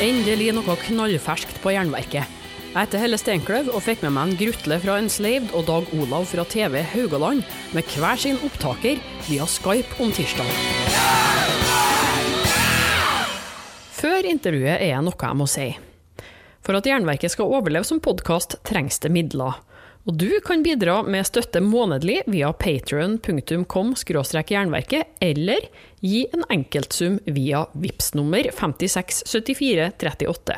Endelig noe knallferskt på Jernverket. Jeg heter Helle Steinkløv og fikk med meg en Grutle fra Enslaved og Dag Olav fra TV Haugaland med hver sin opptaker via Skype om tirsdag. Før intervjuet er det noe jeg må si. For at Jernverket skal overleve som podkast, trengs det midler. Og du kan bidra med støtte månedlig via patrion.com jernverket, eller gi en enkeltsum via VIPS nummer 567438.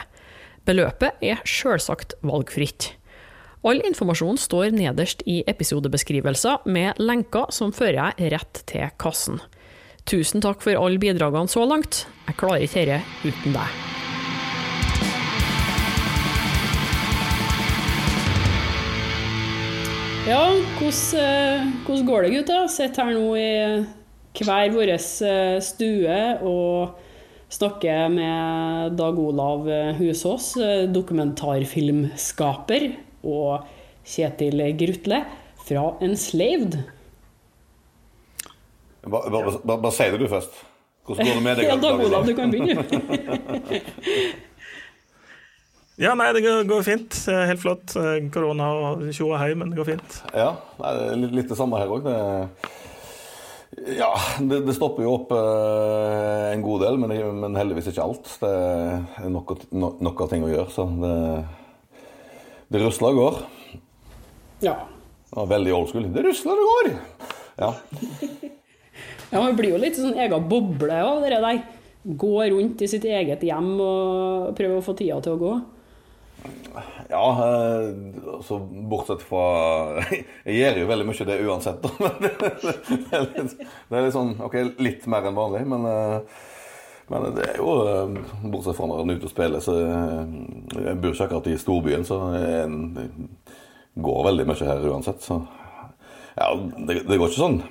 Beløpet er sjølsagt valgfritt. All informasjon står nederst i episodebeskrivelser med lenker som fører deg rett til kassen. Tusen takk for alle bidragene så langt. Jeg klarer ikke dette uten deg. Ja, hvordan, eh, hvordan går det, gutter? Sitter her nå i hver vår eh, stue og snakker med Dag Olav Husås, eh, dokumentarfilmskaper, og Kjetil Grutle fra Enslaved. Bare, bare, bare, bare si det du først. Hvordan går det med deg? ja, Dag Olav, du kan begynne. ja, nei, det går fint. Helt flott. Korona og tjo og hei, men det går fint. Ja, nei, det er litt, det samme her òg. Ja, det, det, stopper jo opp eh, en god del, men, men, heldigvis ikke alt. Det er nok, nok, nok av ting å gjøre, så det, det rusler og går. Ja. ja. Veldig old school. Det rusler og går! Ja. Ja, man blir jo litt sånn egen boble av det der. Gå rundt i sitt eget hjem og prøve å få tida til å gå. Ja, altså bortsett fra Jeg gjør jo veldig mye det uansett, det, er litt, det er litt sånn OK, litt mer enn vanlig, men, eh, men det er jo eh, Bortsett fra når en er ute og spiller, så Jeg bor ikke akkurat i storbyen, så jeg går veldig mye her uansett. Så ja, det, det går ikke sånn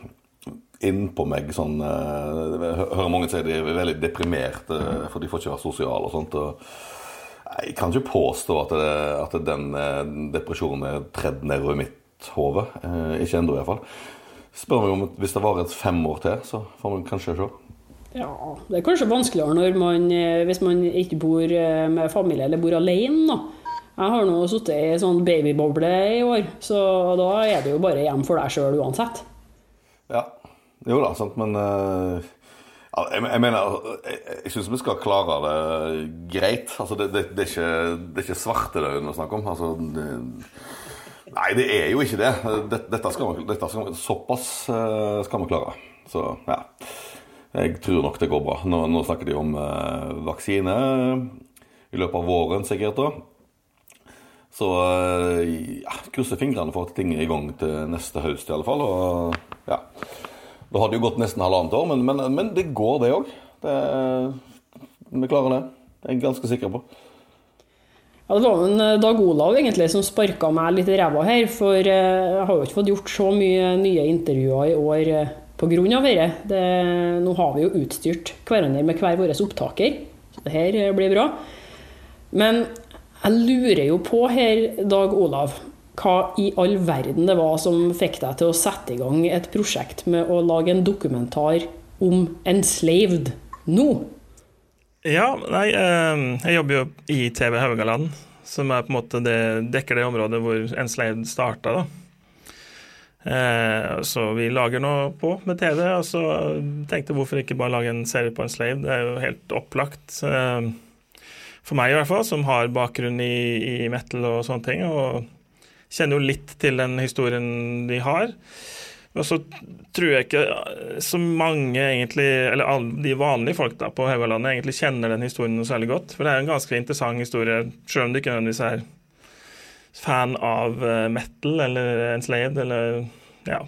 innpå meg sånn Jeg hører mange si de er veldig deprimerte for de får ikke være sosiale og sånt. og jeg kan ikke påstå at, det, at den eh, depresjonen er tredd nedover mitt hode. Eh, ikke ennå, iallfall. Spør meg om hvis det varer fem år til, så får vi kanskje se. Ja, det er kanskje vanskeligere når man, hvis man ikke bor med familie eller bor alene. da. Jeg har nå sittet i sånn babyboble i år, så da er det jo bare hjem for deg sjøl uansett. Ja, jo da, sant, men uh, jeg, mener Jeg, jeg syns vi skal klare det greit. Altså, det, det, det, er ikke, det er ikke svartedauden å snakke om. Altså, det, nei, det er jo ikke det. Dette skal vi, dette skal vi, såpass uh, skal vi klare. Så ja. Jeg tror nok det går bra. Nå, nå snakker de om eh, vaksine i løpet av våren, sikkert. da. Så ja, krysser fingrene for at ting er i gang til neste høst i alle fall. Og ja. Da hadde det jo gått nesten halvannet år, men, men, men det går, det òg. Vi klarer det. Det er jeg ganske sikker på. Ja, Det var en eh, Dag Olav egentlig som sparka meg litt i ræva her. For eh, jeg har jo ikke fått gjort så mye nye intervjuer i år eh, pga. dette. nå har vi jo utstyrt hverandre med hver vår opptaker, så det her blir bra. Men jeg lurer jo på her, Dag Olav, hva i all verden det var som fikk deg til å sette i gang et prosjekt med å lage en dokumentar om enslaved nå? Ja, nei, eh, jeg jobber jo i TV Haugaland, som er på en måte det, dekker det området hvor enslaved starta. Eh, så vi lager nå på med TV, og så tenkte hvorfor ikke bare lage en serie på enslaved? Det er jo helt opplagt. Eh, for meg i hvert fall, som har bakgrunn i, i metal og sånne ting. og kjenner jo litt til den historien de har. Og så tror jeg ikke så mange egentlig, eller alle de vanlige folk da på Haugalandet egentlig kjenner den historien noe særlig godt. For det er en ganske interessant historie, selv om de ikke nødvendigvis er fan av eh, metal eller enslaved eller ja.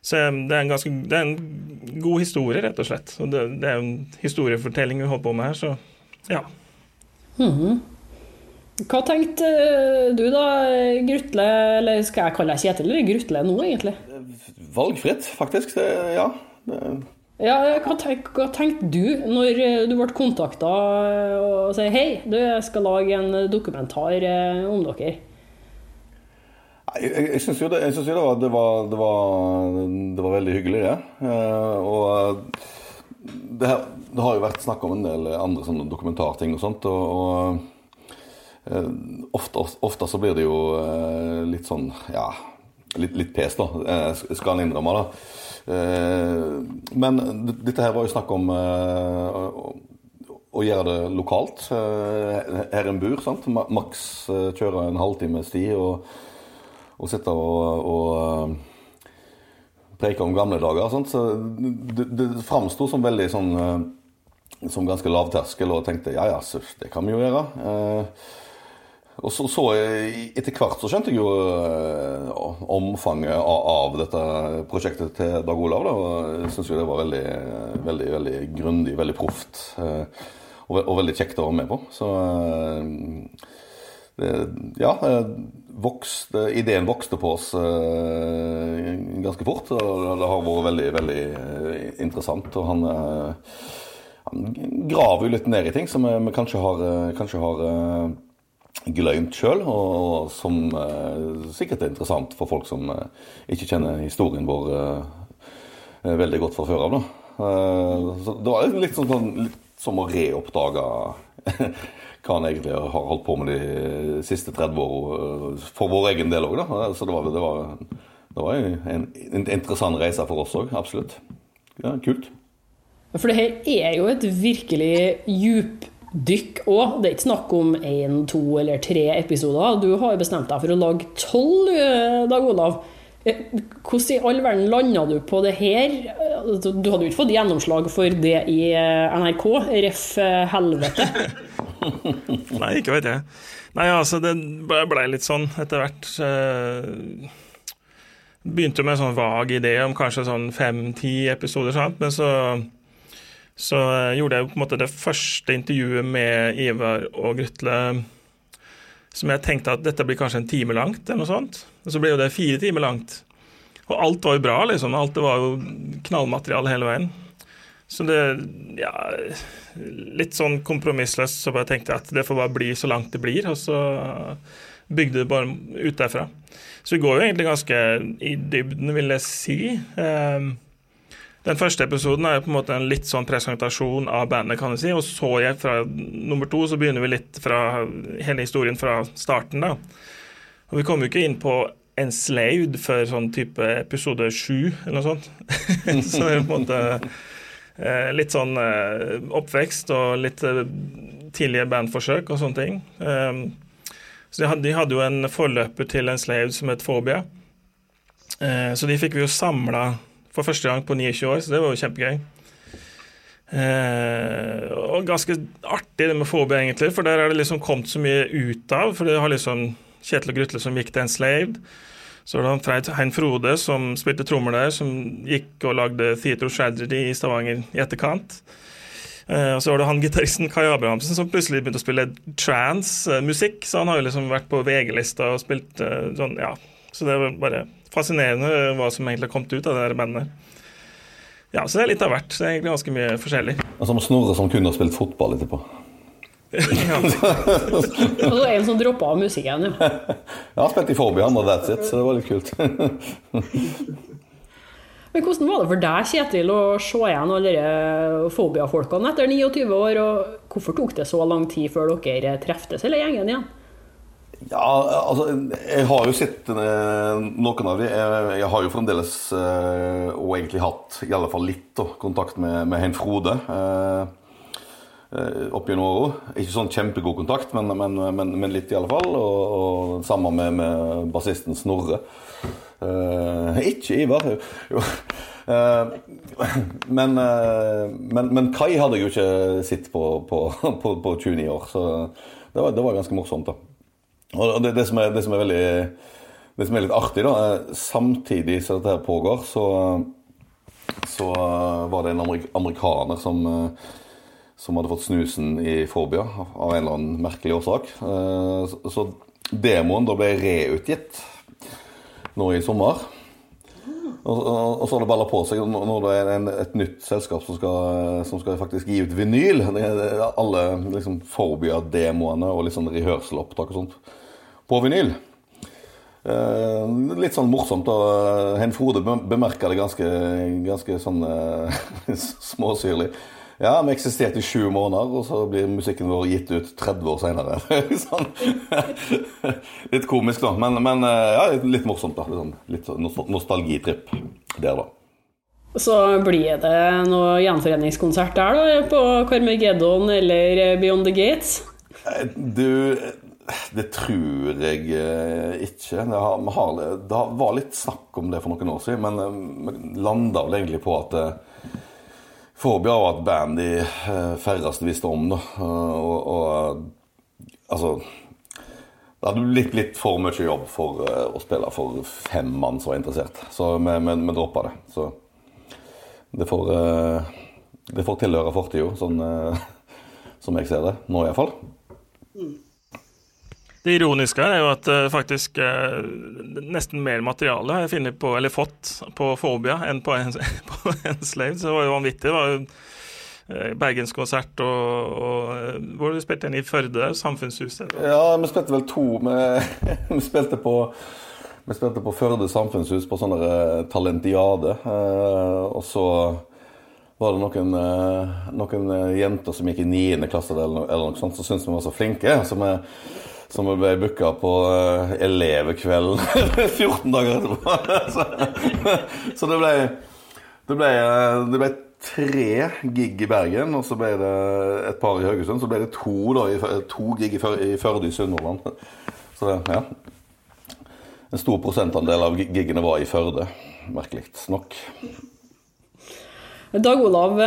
Så eh, det er en ganske det er en god historie, rett og slett. Og det, det er en historiefortelling vi holder på med her, så ja. Mm -hmm. Hva tenkte eh, du da, Grutle, eller skal jeg kalle deg Kjetil eller Grutle nå, egentlig? Valgfritt, faktisk. Det, ja. Det... Ja, hva, tenk, hva, tenkte du når eh, du ble kontakta og sa hei, du, jeg skal lage en dokumentar eh, om dere? Jeg, jeg, jeg syns jo, det, synes jo det, var, det, var, det, var, det, var, veldig hyggelig, det. Og det, her, det, har jo vært snakk om en del andre sånne dokumentarting og sånt. og, og ofte, ofte, så blir det jo eh, litt sånn ja, litt, litt pes, da. Eh, skal en innrømme, da. Eh, men dette her var jo snakk om eh, å gjøre det lokalt. Eh, her en bur. sant? Maks kjøre en halvtime sti og, og sitte og, og preike om gamle dager. Sant? Så det, det framsto som veldig sånn eh, Som ganske lavterskel, og tenkte ja ja, det kan vi jo gjøre. Eh, og så, så Etter hvert så skjønte jeg jo uh, omfanget av, av, dette prosjektet til Dag Olav. Da, og jeg syns jo det var veldig, veldig, veldig grundig, veldig proft. Uh, og, og, veldig kjekt å være med på. Så det, ja, vokste, ideen vokste på oss eh, ganske fort. Og det har vært veldig, veldig eh, interessant. Og han, eh, han graver jo litt ned i ting som vi kanskje har, kanskje har glemt sjøl, og, som sikkert er interessant for folk som ikke kjenner historien vår veldig godt fra før av. Så det var litt, sånn, litt som å reoppdage hva han egentlig har holdt på med de siste 30 åra, for vår egen del òg. Så det var, det var, det var en, en, interessant reise for oss òg, absolutt. Ja, kult. For det her er jo et virkelig djupdykk òg. Det er ikke snakk om én, to eller tre episoder. Du har bestemt deg for å lage tolv, eh, Dag Olav. Eh, hvordan i all verden landa du på det her? Altså, du hadde jo ikke fått gjennomslag for det i eh, NRK, ref. helvete. Nei, ikke vet jeg. Nei, altså, det blei litt sånn etter hvert. Begynte med en sånn vag idé om kanskje sånn fem-ti episoder, sant? men så, så eh, gjorde jeg på en måte det første intervjuet med Ivar og Grutle som jeg tenkte at dette blir kanskje en time langt, eller noe sånt. Og så ble jo det fire timer langt. Og alt var jo bra, liksom. Alt det var jo knallmateriale hele veien. Så det Ja, litt sånn kompromissløst så bare tenkte jeg at det får bare bli så langt det blir, og så bygde det bare ut derfra. Så vi går jo egentlig ganske i dybden, vil jeg si. Ehm, den første episoden er jo på en måte en litt sånn presentasjon av bandet, kan du si. Og så jeg fra nummer to, så begynner vi litt fra hele historien fra starten, da. Og vi kommer jo ikke inn på Enslaved før sånn type episode sju, eller noe sånt. så det er på en måte Eh, litt sånn eh, oppvekst og litt eh, tidlige bandforsøk og sånne ting. Så de hadde, de hadde jo en forløper til en slave som het Phobia. Så de fikk vi jo samla for første gang på 29 år, så det var jo kjempegøy. og ganske artig det med FOB, egentlig, for der er det liksom kommet så mye ut av. For det har liksom Kjetil og Grutle som gikk til Enslaved. Så var det Hein Frode som spilte trommer der, som gikk og lagde Theater Tragedy i Stavanger i etterkant. Eh, og så var det han gitaristen Kai Abrahamsen som plutselig begynte å spille trans-musikk. Så han har jo liksom vært på VG-lista og spilt eh, sånn, ja. Så det var bare fascinerende hva som egentlig har kommet ut av det der bandet. Ja, så det er litt av hvert. Det er egentlig ganske mye forskjellig. Og som Snorre som kunne ha spilt fotball etterpå. og så en som droppa av musikken, ja. Jeg har spilt i han, og that's it, så det var litt kult. Men hvordan var det for deg, Kjetil, å se igjen alle Fobia-folkene etter 29 år? Og hvorfor tok det så lang tid før dere treftes, hele gjengen igjen? Ja, altså Jeg har jo sett eh, noen av dem. Jeg, jeg, har jo fremdeles, eh, og egentlig hatt i alle fall litt, da, kontakt med, med Hein Frode. Eh, Eh, opp gjennom. Ikke sånn kjempegod kontakt, men, men, men, men, litt i alle fall. Og, og sammen med, med bassisten Snorre. Uh, ikke Ivar. Jo. Uh, men, Kai hadde jeg jo ikke sett på, på, på, på 29 år, så det var, det var, ganske morsomt. da. Og det, det, som er, det, som er, veldig det som er litt artig, da, samtidig som dette pågår, så, så var det en amerikaner som som hadde fått snusen i Fobia av en eller annen merkelig årsak. Eh, så demoen da ble reutgitt nå i sommer. Og, så har det balla på seg når det er en, et nytt selskap som skal, som skal, faktisk gi ut vinyl. Det alle liksom, Phobia-demoene og litt sånn rehearsal-opptak og sånt på vinyl. Eh, litt sånn morsomt. da. Hen Frode bemerka det ganske, ganske sånn eh, småsyrlig. Ja, vi eksisterte i sju måneder, og så blir musikken vår gitt ut 30 år seinere. sånn. litt komisk, da. Men, men ja, litt morsomt. da. Litt, sånn, litt nostalgitripp der, da. Så blir det noe gjenforeningskonsert der, da? På Carmageddon eller Beyond the Gates? Du det tror jeg ikke. Det, har, det, var litt snakk om det for noen år siden, men vi landa vel egentlig på at Phobia var et band de eh, færreste visste om. Da. Eh, og, og, altså Det hadde blitt litt for mye jobb for eh, å spille for fem mann som var interessert. Så vi, vi, vi droppa det. Så det får, det får tilhøre fortida, sånn som jeg ser det. Nå iallfall. Mm. Det ironiske er jo at uh, faktisk uh, nesten mer materiale har jeg på, eller fått på Fobia enn på en, på en slave. Så det var jo vanvittig. Det var jo uh, Bergenskonsert og, og Hvor du spilte den i Førde? Samfunnshuset? Ja, vi spilte vel to. Vi, vi spilte på vi spilte på Førde samfunnshus på sånn talentiade. og så var det noen, noen, jenter som gikk i niende klasse eller, eller noe sånt, som syntes vi var så flinke. Så vi som ble booka på uh, elevkvelden 14 dager etterpå. så, så det, ble, det, ble, eh, det ble tre gig i Bergen, og så ble det et par i Haugesund. Så ble det to, da, to gig i Førde i Sunnhordland. Så ja. En stor prosentandel av gigene var i Førde, merkelig nok. Dag Olav,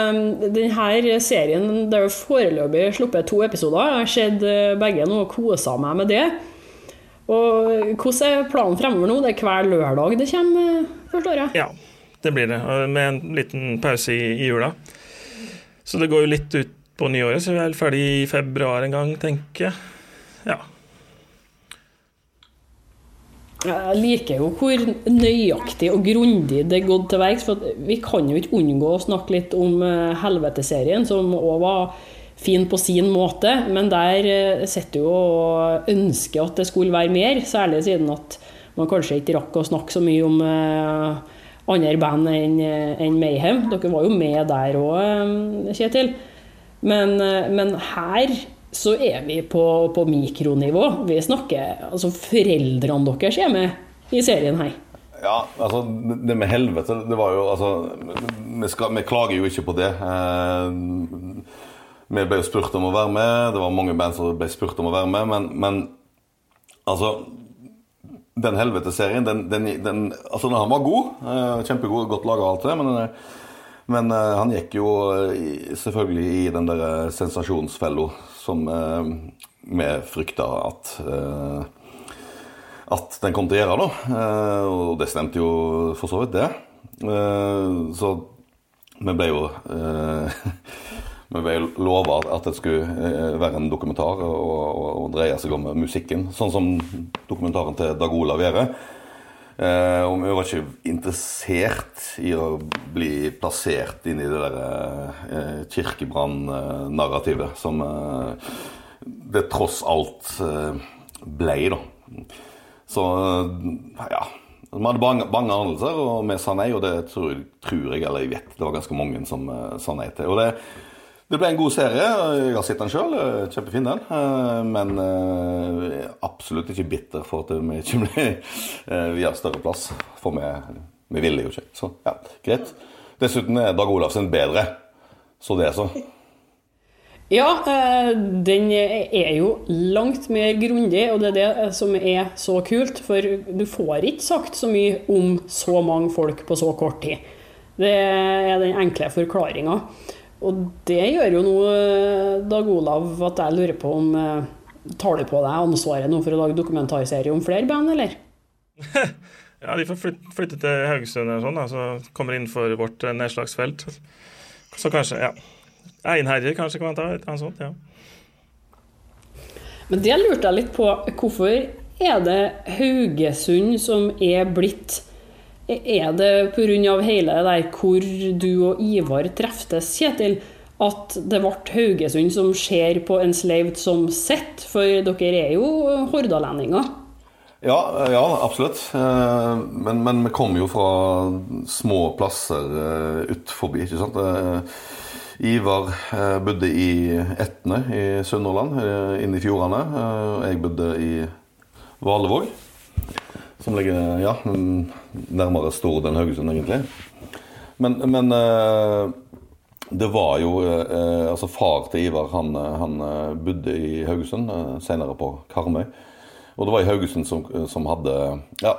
denne serien det er jo foreløpig sluppet to episoder. Jeg har sett eh, begge nå og kosa meg med det. Og Hvordan er planen fremover nå? Det er hver lørdag det kommer, forstår jeg? Ja, det blir det. Med en liten pause i, i jula. Så det går jo litt ut på nyåret, så vi er ferdig i februar en gang, tenker jeg. Ja. Jeg liker jo hvor nøyaktig og grundig det er gått til verks. For vi kan jo ikke unngå å snakke litt om eh, Helveteserien, som òg var fin på sin måte. Men der eh, sitter jo og ønsker at det skulle være mer, særlig siden at man kanskje ikke rakk å snakke så mye om eh, andre band enn Mayhem. Dere var jo med der òg, Kjetil. Men, men her så er vi på, på mikronivå. Vi snakker Altså, foreldrene deres er med i serien her. Ja, altså det med helvete, det var jo Altså, vi, skal, vi klager jo ikke på det. Eh, vi ble jo spurt om å være med, det var mange band som ble spurt om å være med, men, men altså Den helveteserien, den, den, den, altså, han var god. Eh, kjempegod, godt laga alt det, men, men eh, han gikk jo selvfølgelig i den der sensasjonsfella som eh, vi frykta at eh, at den kom til å gjøre. da, eh, Og det stemte jo for så vidt, det. Så vi ble jo Vi ble lova at det skulle være en dokumentar og, og, og, dreie seg om musikken. Sånn som dokumentaren til Dag Olav gjør. Eh, og vi var ikke interessert i å bli plassert inn i det der uh, kirkebrann-narrativet som uh, det tross alt eh, ble, da. Så ja. Vi hadde bange, bange anelser, og vi sa nei, og det tror, tror, jeg, eller jeg vet, det var ganske mange som uh, sa nei til. Og det, det ble en god serie. Jeg har sett den sjøl. Kjempefin, den. Men men er absolutt ikke bitter for at vi ikke ble Vi har større plass. For vi, vi ville jo ikke. Så ja, greit. Dessuten er Dag Olavsen bedre. Så det, er så. Ja, den er jo langt mer grundig, og det er det som er så kult. For du får ikke sagt så mye om så mange folk på så kort tid. Det er den enkle forklaringa. Og det gjør jo nå, eh, Dag Olav, at jeg lurer på om eh, Tar du på deg ansvaret nå for å lage dokumentarserie om flere band, eller? ja, de får flytte, flytte til Haugesund eller sånn, da, så kommer innenfor vårt eh, nedslagsfelt. Så kanskje, ja. Einherjer kanskje kan man ta, et annet sånt, ja. Men det lurte jeg litt på. Hvorfor er det Haugesund som er blitt er det pga. hele det der hvor du og Ivar treftes, Kjetil, at det ble Haugesund som ser på en Enslaved som sitt? For dere er jo hordalendinger. Ja, ja absolutt. Eh, men, men, vi kom jo fra små plasser uh, ut forbi, ikke sant. Ivar bodde i Etne i Sunnhordland, inne i fjordene. Jeg bodde i Valevåg, som ligger ja, nærmere Stord enn Haugesund, egentlig. Men, men det var jo altså Far til Ivar han, han bodde i Haugesund, senere på Karmøy. Og det var i Haugesund som, som hadde ja,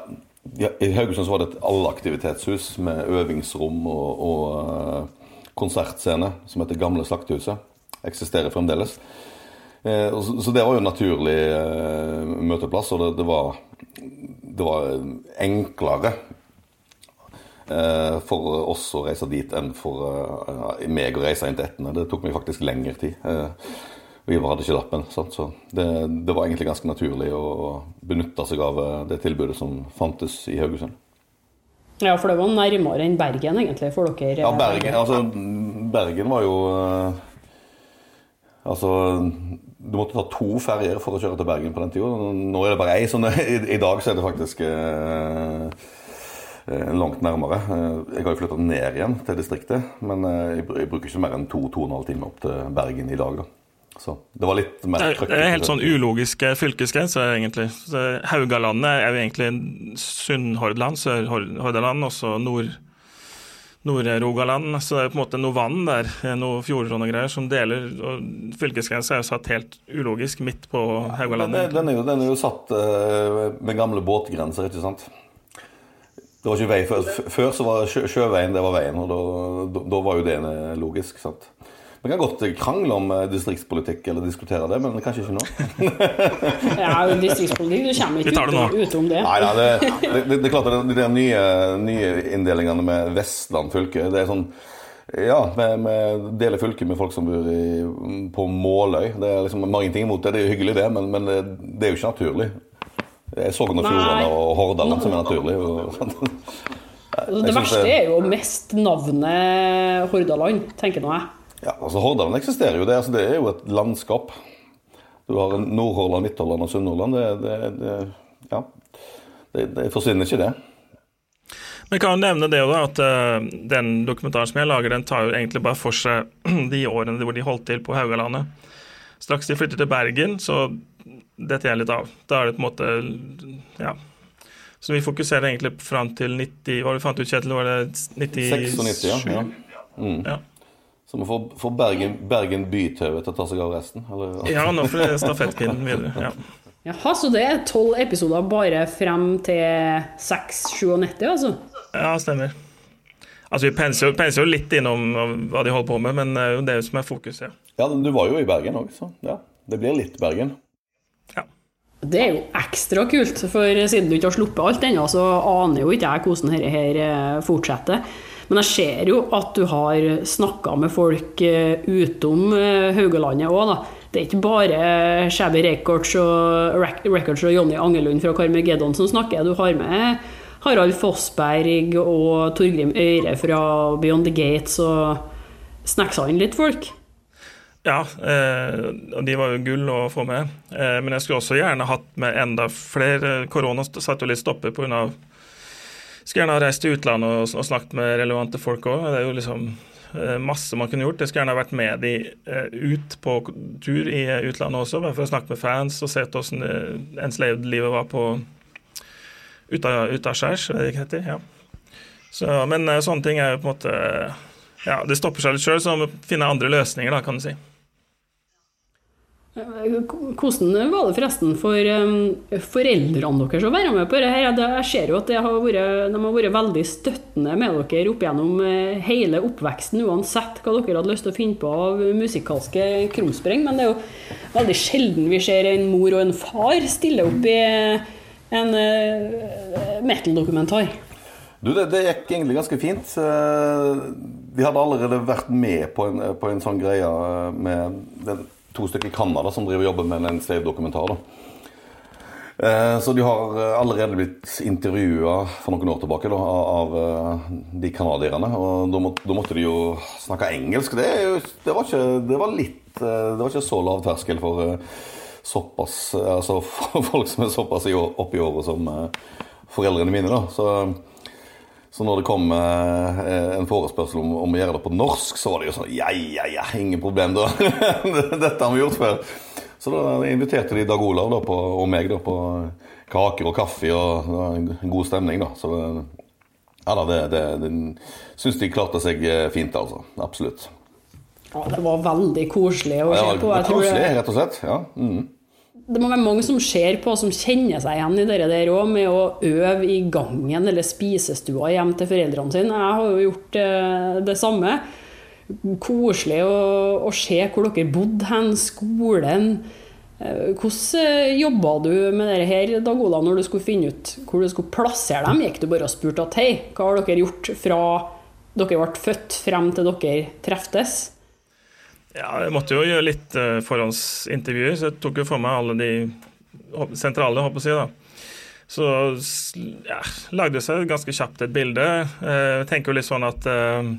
I Haugesund så var det et allaktivitetshus med øvingsrom og, og konsertscene som heter Gamle Slaktehuset. Eksisterer fremdeles. Eh, så det var jo en naturlig eh, møteplass, og det, det, var, det var, enklere eh, for oss å reise dit enn for eh, meg å reise inn til Etne. Det tok meg faktisk lengre tid. Eh, og hadde ikke lappen. Så det, det, var egentlig ganske naturlig å benytte seg av det tilbudet som fantes i Haugesund. Ja, for det var nærmere enn Bergen, egentlig, for dere? Ja, Bergen, altså, Bergen var jo Altså, du måtte ta to ferjer for å kjøre til Bergen på den tida. Nå er det bare ei, så i, i dag så er det faktisk eh, eh langt nærmere. Jeg har jo flytta ned igjen til distriktet, men jeg, jeg bruker ikke mer enn to-to og en halv time opp til Bergen i dag. da. Så det var litt mer trøkk. Det er helt sånn ulogiske fylkesgrenser, egentlig. Haugalandet er jo egentlig Sunnhordland, Sør-Hordaland, og så Nord... Nord-Rogaland, så det er på en måte noe vann der, noe fjorder og greier som deler. og Fylkesgrensa er jo satt helt ulogisk midt på Haugalandet. Den, den, den er jo satt uh, med gamle båtgrenser, ikke sant. Det var ikke vei Før, før så var sjø, sjøveien det var veien, og da, da var jo det logisk. sant? Vi kan godt krangle om eh, distriktspolitikk eller diskutere det, men kanskje ikke nå. ja, distriktspolitikk, du kommer ikke ut, utom det. Nei, nei det, det, det, er klart at de nye, nye inndelingene med Vestland fylke det er sånn ja, vi, deler fylket med folk som bor i, på Måløy. Det er liksom mange ting imot det. Det er jo hyggelig, det, men, men det er jo ikke naturlig. Det er Sogn og Fjordane og Hordaland som er naturlig. Og, det verste er jo mest navnet Hordaland, tenker nå jeg. Ja, altså Hordaland eksisterer jo. Det, altså, det er jo et landskap. Du har Nordhordland, Midthordland og Sunnhordland. Det, det, ja. det, forsvinner ikke, det. Men kan jo nevne det at uh, den dokumentaren som jeg lager, den tar jo egentlig bare for seg de årene hvor de holdt til på Haugalandet. Straks de flytter til Bergen, så detter jeg litt av. Da er det på en måte Ja. Så vi fokuserer egentlig fram til 90 Hva vi fant ut, Kjetil? Var det 96? 96, ja. ja. Mm. ja. Så vi får, får Bergen, Bergen bytøve til å ta seg av resten? Eller? Ja, nå får jeg stafettpinnen videre. Ja. Jaha, så det er tolv episoder bare frem til 6-97, altså? Ja, stemmer. Altså, Vi penser, penser, jo litt innom hva de holder på med, men det er jo det som er fokuset. Ja. ja, du var jo i Bergen òg, så ja, det blir litt Bergen. Ja. Det er jo ekstra kult, for siden du ikke har sluppet alt ennå, så aner jo ikke jeg hvordan dette her fortsetter. Men jeg ser jo at du har snakka med folk eh, utom eh, Haugalandet òg, da. Det er ikke bare Shabby Records og, Records og Jonny Angelund fra Carmageddon som snakker. Du har med Harald Fossberg og Torgrim Øyre fra Beyond the Gates og snacksa inn litt folk. Ja, eh, og de var jo gull å få med. Eh, men jeg skulle også gjerne hatt med enda flere. Korona satte jo litt stopper pga. Skulle gjerne ha reist til utlandet og, og snakket med relevante folk òg. Det er jo liksom eh, masse man kunne gjort. Jeg skulle gjerne ha vært med de eh, ut på tur i utlandet også, bare for å snakke med fans og se hvordan enslaved-livet var på utaskjærs, heter. Ja. Så, men eh, sånne ting er jo på en måte Ja, det stopper seg litt sjøl, så man finne andre løsninger, da, kan du si. Hvordan var det forresten for foreldrene deres å være med på dette? Jeg ser jo at har vært, de har vært veldig støttende med dere opp gjennom eh, hele oppveksten, uansett hva dere hadde lyst til å finne på av musikalske krumspring. Men det er jo veldig sjelden vi ser en mor og en far stille opp i en uh, metal-dokumentar. Du, det, det, gikk egentlig ganske fint. Eh, vi hadde allerede vært med på en, på en sånn greie med den to stykker i Canada som driver og jobber med en slave-dokumentar. Eh, så de har eh, allerede blitt intervjua for noen år tilbake da, av eh, de canadierne. Og da måtte, de jo snakke engelsk. Det, det, var, ikke, det var, litt Det var ikke så lav terskel for såpass Altså folk som er såpass opp i året som foreldrene mine, da. Så, så når det kom en forespørsel om, om, å gjøre det på norsk, så var det jo sånn Ja, ja, ja, ingen problem, da. Dette har vi gjort før. Så da inviterte de Dag Olav da, på, og meg da, på kaker og kaffe, og det var en god stemning. da. Så ja da, det, det, det syns de klarte seg fint, altså. Absolutt. Ja, det var veldig koselig å se på. Jeg koselig, rett og slett. Ja. Mm. Det må være mange som ser på, som kjenner seg igjen i det der òg, med å øve i gangen eller spisestua hjem til foreldrene sine. Jeg har jo gjort eh, det samme. Koselig å, å se hvor dere bodde hen, skolen. Eh, hvordan eh, jobba du med dette her, Dag Ola, når du skulle finne ut hvor du skulle plassere dem? Gikk du bare og spurte at hei, hva har dere gjort fra dere ble født frem til dere treftes? Ja, jeg måtte jo gjøre litt uh, forhåndsintervjuer, så jeg tok jo for meg alle de sentrale, håper jeg da. Så ja, lagde seg ganske kjapt et bilde. Uh, jeg tenker jo litt sånn at uh,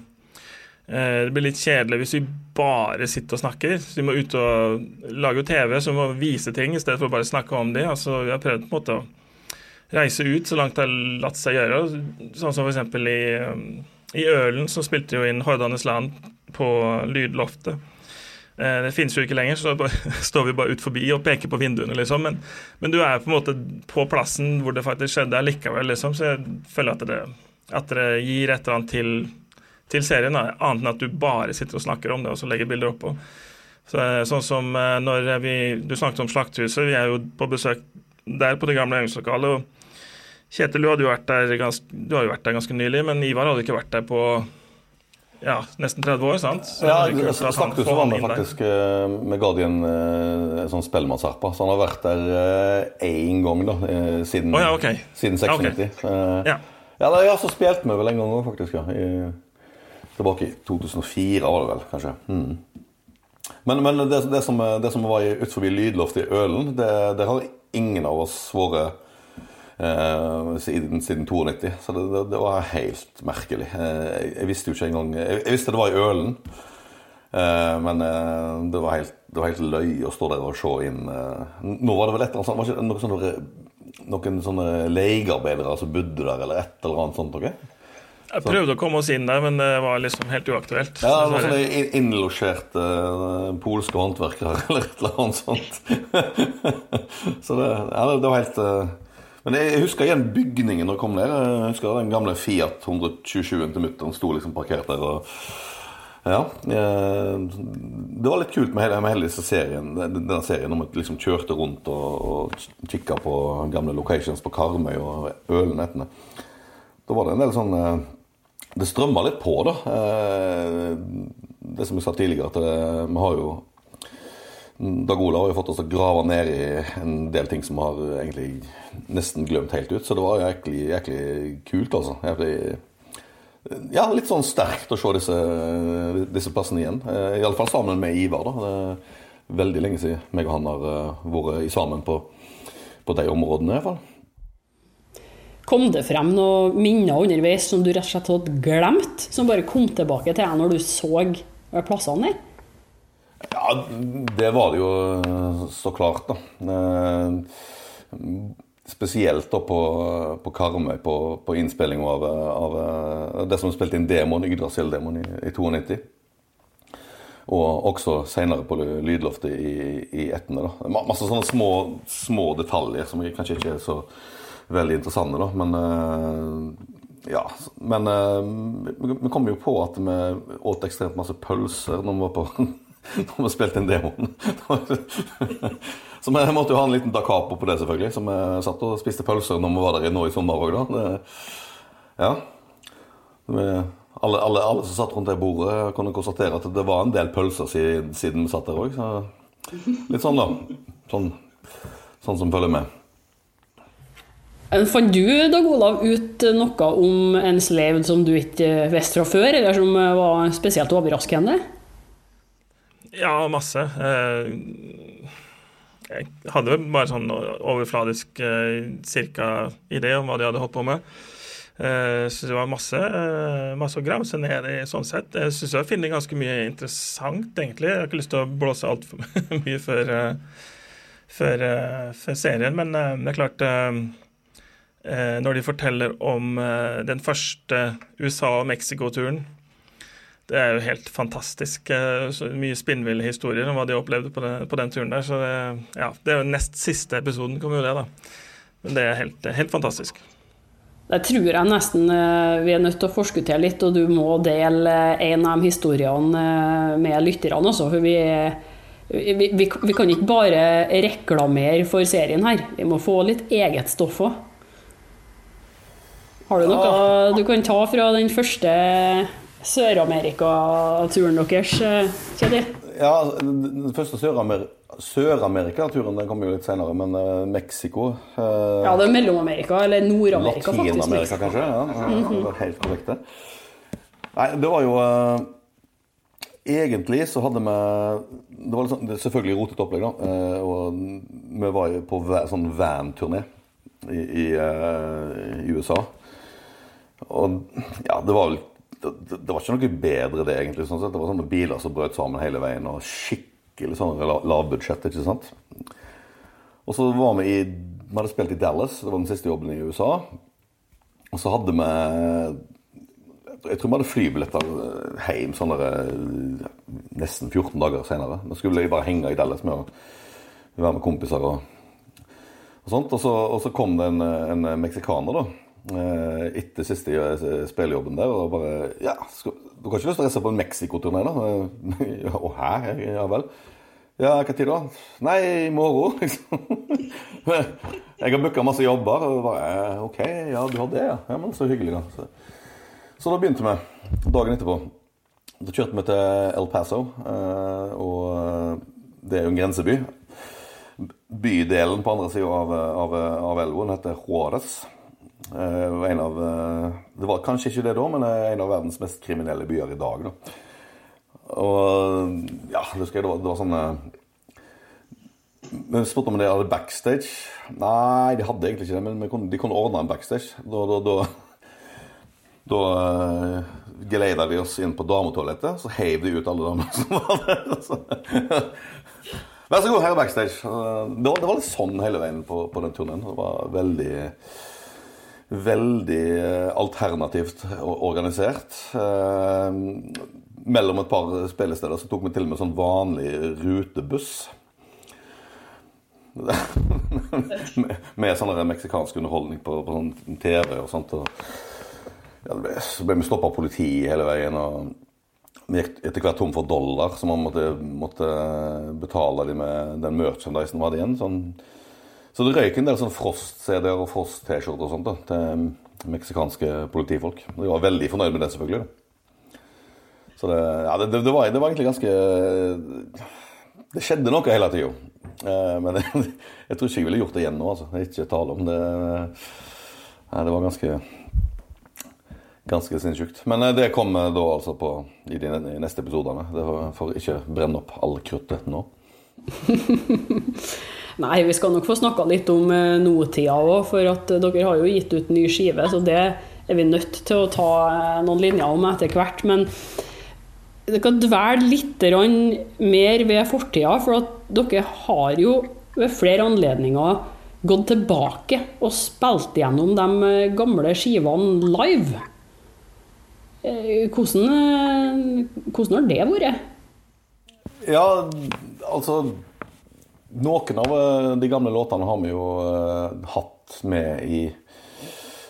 det blir litt kjedelig hvis vi bare sitter og snakker. Så vi må ut og lage TV, så vi må vise ting i stedet for å bare snakke om dem. Altså, vi har prøvd på en måte å reise ut så langt det har latt seg gjøre. Sånn som f.eks. i, i Ølen, så spilte jo inn Hordanes Land på Lydloftet. Eh, det finnes jo ikke lenger, så da står vi bare ut forbi og peker på vinduene, liksom. Men, men, du er på en måte på plassen hvor det faktisk skjedde likevel, liksom. Så jeg føler at det, at det gir et eller annet til, til serien, annet enn at du bare sitter og snakker om det og så legger bilder oppå. Så, eh, sånn som eh, når vi, Du snakket om Slakthuset. Vi er jo på besøk der på det gamle øvingslokalet. Kjetil, du, hadde jo vært der ganske, du har jo vært der ganske nylig, men Ivar hadde ikke vært der på ja, nesten 30 år, sant? Så ja, Slakthuset var med faktisk eh, med Guardian en sånn spellemannsherpa. Så han har vært der én gang da, siden, oh, ja, okay. siden 96. Okay. Ja. ja, da, ja, så spilte vi vel en gang òg, faktisk. ja. I, tilbake i 2004 var det vel, kanskje. Mm. Men, men det, det, som, det, som, var utenfor lydloftet i Ølen, det, det, har ingen av oss vært eh, siden, siden 92. Så det, det, var helt merkelig. Eh, jeg, jeg, visste jo ikke engang Jeg, jeg visste det var i Ølen, eh, men eh, det var, helt, det, var helt, løy å stå der og se inn eh. Nå var det vel et eller annet sånt, var noe sånne, noen sånne legearbeidere som bodde der, eller et eller annet sånt? Okay? Jeg prøvde å komme oss inn der, men det var liksom helt uaktuelt. Ja, det var sånne innlosjerte polske håndverkere eller et eller annet sånt. så det, ja, det, var helt Men jeg husker igjen bygningen når jeg kom ned. Jeg husker den gamle Fiat 127-en til mutter'n sto liksom parkert der. og ja, uh, Det var litt kult med hele, med hele serien, denne serien om at liksom kjørte rundt og, og kikka på gamle locations på Karmøy og Ølen etne. Da var det en del sånn det strømma litt på, da. Eh, det som jeg sa tidligere, at vi har jo Dag Olav har jo fått oss til å grave ned i en del ting som har egentlig nesten glemt helt ut. Så det var jæklig, jæklig kult, altså. Jæklig, ja, litt sånn sterkt å se disse, disse plassene igjen. Eh, Iallfall sammen med Ivar. da. Det er veldig lenge siden meg og han har vært vært sammen på, på de områdene. i hvert fall. Kom det frem noen minner underveis som du rett og slett hadde glemt, som bare kom tilbake til deg når du så plassene der? Ja, det var det jo eh, så klart, da. Eh, spesielt da på, på Karmøy, på, på innspillinga av, av, eh, det som spilte inn demoen, Yggdrasil-demoen i, i 92. Og også senere på lydloftet i, i Etne. da. Masse sånne små, små detaljer som kanskje ikke er så veldig interessante, da. Men ja. Men vi kom jo på at vi åt ekstremt masse pølser når vi var på når vi spilte inn demoen. så vi måtte jo ha en liten da capo på det, selvfølgelig. Så vi satt og spiste pølser når vi var der nå i sommer òg, da. Det, ja. Vi, alle, alle, alle, som satt rundt det bordet, kunne konstatere at det var en del pølser siden, siden vi satt der òg. Litt sånn, da. Sånn, sånn som følger med. Eh, fant du Dag Olav ut noe om en slave som du ikke visste fra før, eller som eh, var spesielt overraskende? Ja, masse. Eh, jeg hadde bare sånn overfladisk cirka idé om hva de hadde holdt på med. Så det var masse, masse å grave seg ned i sånn sett. Jeg syns jeg finner ganske mye interessant, egentlig. Jeg har ikke lyst til å blåse altfor mye før for, for serien. Men det er klart Når de forteller om den første USA- og Mexico-turen det er jo helt fantastisk. Så mye spinnville historier om hva de opplevde på den, på den turen der. Så det, ja, det er jo nest siste episoden, kommer jo det, da. Men det er helt, helt fantastisk. Det tror jeg nesten eh, vi er nødt til å forskuttere litt, og du må dele en av de historiene eh, med lytterne også. For vi, vi, vi, vi kan ikke bare reklamere for serien her. Vi må få litt eget stoff òg. Har du noe du kan ta fra den første Sør-Amerika-turen deres, eh, Kjetil? Ja, den første Sør-Amerika-turen den kom jo litt senere, men uh, Mexico uh, Ja, det er Mellom-Amerika, eller Nord-Amerika, faktisk. Latin-Amerika, kanskje. Ja, mm -hmm. det helt korrekt, det. Nei, det var jo uh, Egentlig så hadde vi Det var sånn, det selvfølgelig rotet opplegg, da. og vi var jo på sånn van-turné i, i, i USA. Og ja, det var vel det, det, var ikke noe bedre, det, egentlig. Sånn det var sånne biler som brøt sammen hele veien, og skikkelig sånn lavbudsjett. ikke sant? Og så var vi i Vi hadde spilt i Dallas, det var den siste jobben i USA. Og så hadde vi Jeg tror vi hadde flybilletter hjem sånn der, nesten 14 dager senere. Vi skulle bare henge i Dallas med å være med kompiser og, og sånt. Og så, og så kom det en, en meksikaner, da Eh, etter siste eh, spillejobben der og bare Ja, skal, du har ikke lyst til å reise på en Mexico-turné, da? Og her? Ja vel. Ja, hva tid da? Nei, i morgen, liksom. Jeg har booka masse jobber. Og bare, OK, ja, du har det, ja. ja men så hyggelig, da. Så, så da begynte vi dagen etterpå. Da kjørte vi til El Paso, eh, og det er jo en grenseby. Bydelen på andre sida av, av, av elven heter Juárez. Uh, en av, uh, det var kanskje ikke det da, men en av verdens mest kriminelle byer i dag. Da. Og ja, husker jeg, det, var, det var sånn uh, Vi spurte om de hadde backstage. Nei, de hadde egentlig ikke det, men kunne, de kunne ordne en backstage. Da, da, da, da uh, geleida de oss inn på dametoalettet, så heiv de ut alle damene som var der. Vær så god, her er backstage. Det var, det var litt sånn hele veien på, på den turneen. Det var veldig veldig eh, alternativt organisert. Eh, mellom et par spillesteder så tok vi til og med sånn vanlig rutebuss. med, med sånn meksikansk underholdning på, på sånn TV og sånt. Og, ja, ble, så ble vi stoppa av politiet hele veien. og vi gikk etter hvert tom for dollar, så man måtte, måtte betale dem med den merchandisen vi hadde igjen. sånn så det røyk en del sånn Frost-CD-er og Frost-T-skjorter og sånt da, til meksikanske politifolk. De var veldig fornøyd med det, selvfølgelig. Så det, ja, det, det, var, det, var, egentlig ganske Det skjedde noe hele tida. Eh, men jeg, jeg, tror ikke jeg ville gjort det igjen nå, altså. Er ikke tale om det. Nei, det var ganske Ganske sinnssykt. Men eh, det kommer da altså på i de neste episodene. Det får ikke brenne opp all kruttet nå. Nei, vi skal nok få snakka litt om eh, nåtida òg, for at eh, dere har jo gitt ut ny skive, så det er vi nødt til å ta eh, noen linjer om etter hvert. Men dere kan dvele litt mer ved fortida, for at dere har jo ved flere anledninger gått tilbake og spilt gjennom de gamle skivene live. Hvordan, hvordan har det vært? Ja, altså noen av eh, de gamle låtene har vi jo uh, hatt med i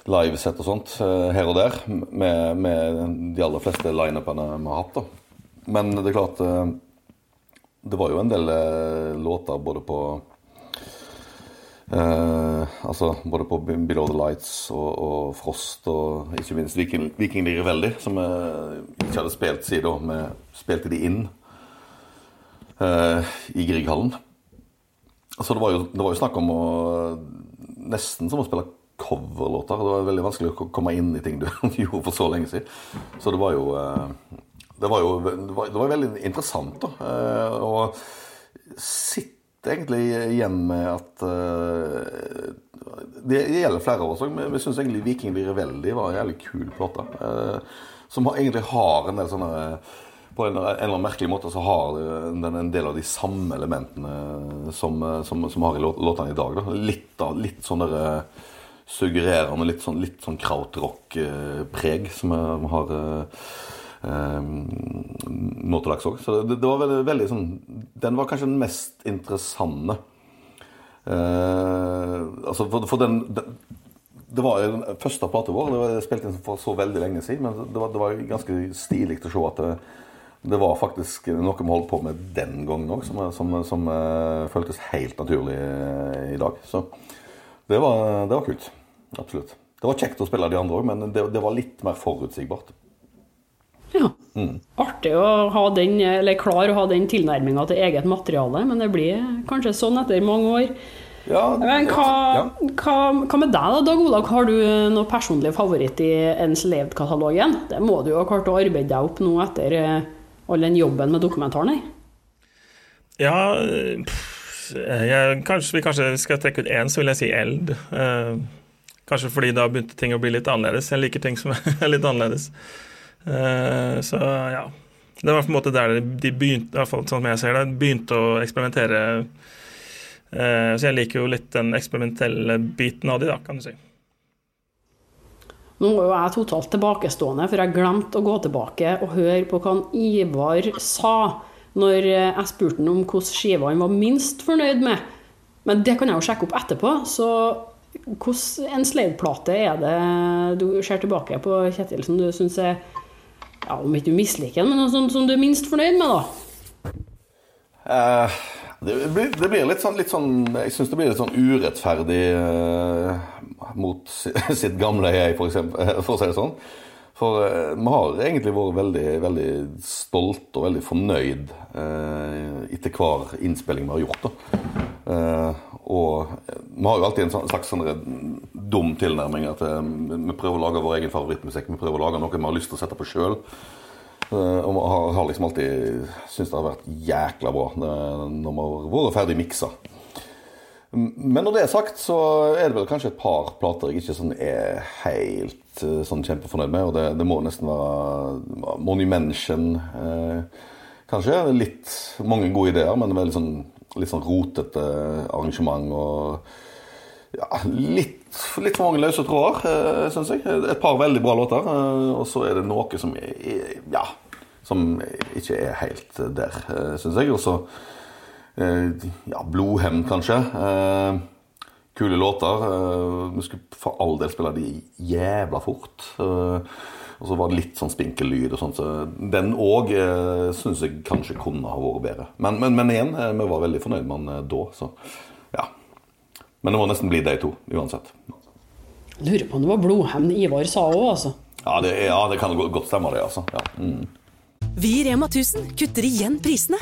livesett og sånt uh, her og der. Med, med de aller fleste lineupene vi har hatt. da. Men det er klart Det var jo en del låter både på altså både på Below the Lights og, og Frost og ikke minst Viking, Viking Veldig, som vi ikke hadde spilt siden. Vi spilte de inn i Grieghallen. Altså, det, var jo, det var jo snakk om å Nesten som å spille coverlåter. Det var veldig vanskelig å komme inn i ting du gjorde for så lenge siden. Så det var jo eh, Det var jo det var, det var veldig interessant, da. Eh, og sitter egentlig igjen med at eh, Det gjelder flere av oss òg, men vi syns egentlig 'Viking blir veldig' var en jævlig kul plate. Som egentlig har en del sånne på en, en, eller annen merkelig måte så har den en del av de samme elementene som, som, som har i låtene i dag. Da. Litt, da, litt sånn der, suggererende, litt sånn, sånn krautrock-preg som har eh, nå til dags òg. Så det, det, var veldig, veldig sånn Den var kanskje den mest interessante. Eh, altså for, for den, den, Det var den første plata vår. Det var spilt inn for så veldig lenge siden. Men det var, det var ganske stilig å se at det, det, var faktisk noe vi holdt på med den gangen òg, som, som, som uh, føltes helt naturlig uh, i dag. Så det var, det var, kult. Absolutt. Det var kjekt å spille de andre òg, men det, det var litt mer forutsigbart. Ja. Mm. Artig å ha den, eller klar å ha den tilnærminga til eget materiale, men det blir kanskje sånn etter mange år. Ja, men hva, ja. hva, hva, med deg, da, Dag Olav? Har du noe personlig favoritt i Ens Levd-katalogen? Det må du jo ha klart å arbeide deg opp nå etter eh, all den jobben med dokumentaren her? Ja jeg, kanskje, vi kanskje skal trekke ut én, så vil jeg si Eld. Eh, kanskje fordi da begynte ting å bli litt annerledes. Jeg liker ting som er litt annerledes. Eh, så ja. Det var på en måte der de begynte, i hvert fall sånn jeg ser det, begynte å eksperimentere. Eh, så jeg liker jo litt den eksperimentelle biten av de, da, kan du si. Nå er jo jeg totalt tilbakestående, for jeg glemte å gå tilbake og høre på hva Ivar sa når jeg spurte ham om hvordan skive han var minst fornøyd med. Men det kan jeg jo sjekke opp etterpå. Så hvilken enslaved-plate er det du ser tilbake på, Kjetil, som du syns er ja, Om ikke du misliker den, men noe sånt som du er minst fornøyd med, da? Uh, det, blir, det, blir, litt sånn, litt sånn Jeg syns det blir litt sånn urettferdig uh, mot sitt gamle jeg, for, eksempel, for å si det sånn. For uh, vi har egentlig vært veldig, veldig stolte og veldig fornøyd etter hver innspilling vi har gjort. da. Og vi har jo alltid en slags sånn dum tilnærming. at eh, Vi prøver å lage vår egen favorittmusikk. Vi prøver å lage noe vi har lyst til å sette på sjøl. Eh, og vi har liksom alltid syntes det har vært jækla bra når vi har vært ferdig miksa. Men når det er sagt, så er det vel kanskje et par plater jeg ikke sånn er helt eh, sånn kjempefornøyd med. Og det, det må nesten være Monumention, eh, kanskje. Litt mange gode ideer, men veldig sånn litt sånn rotete arrangement og ja, litt, litt, for mange løse tråder, eh, syns jeg. Et par veldig bra låter. Eh, og så er det noe som er, ja, som ikke er helt der, eh, syns jeg. Og så ja, Blodhevn, kanskje. Kule låter. Vi skulle for all del spille de jævla fort. Og så var det litt sånn spinkel lyd og sånt. Så den òg eh, syns jeg kanskje kunne ha vært bedre. Men, men, men igjen, eh, vi var veldig fornøyd med den eh, da, så ja. Men det må nesten bli de to, uansett. Lurer på om det var blodhevn Ivar sa òg, altså. Ja det, ja, det kan godt stemme, det, altså. Ja. Mm. Vi i Rema 1000 kutter igjen prisene.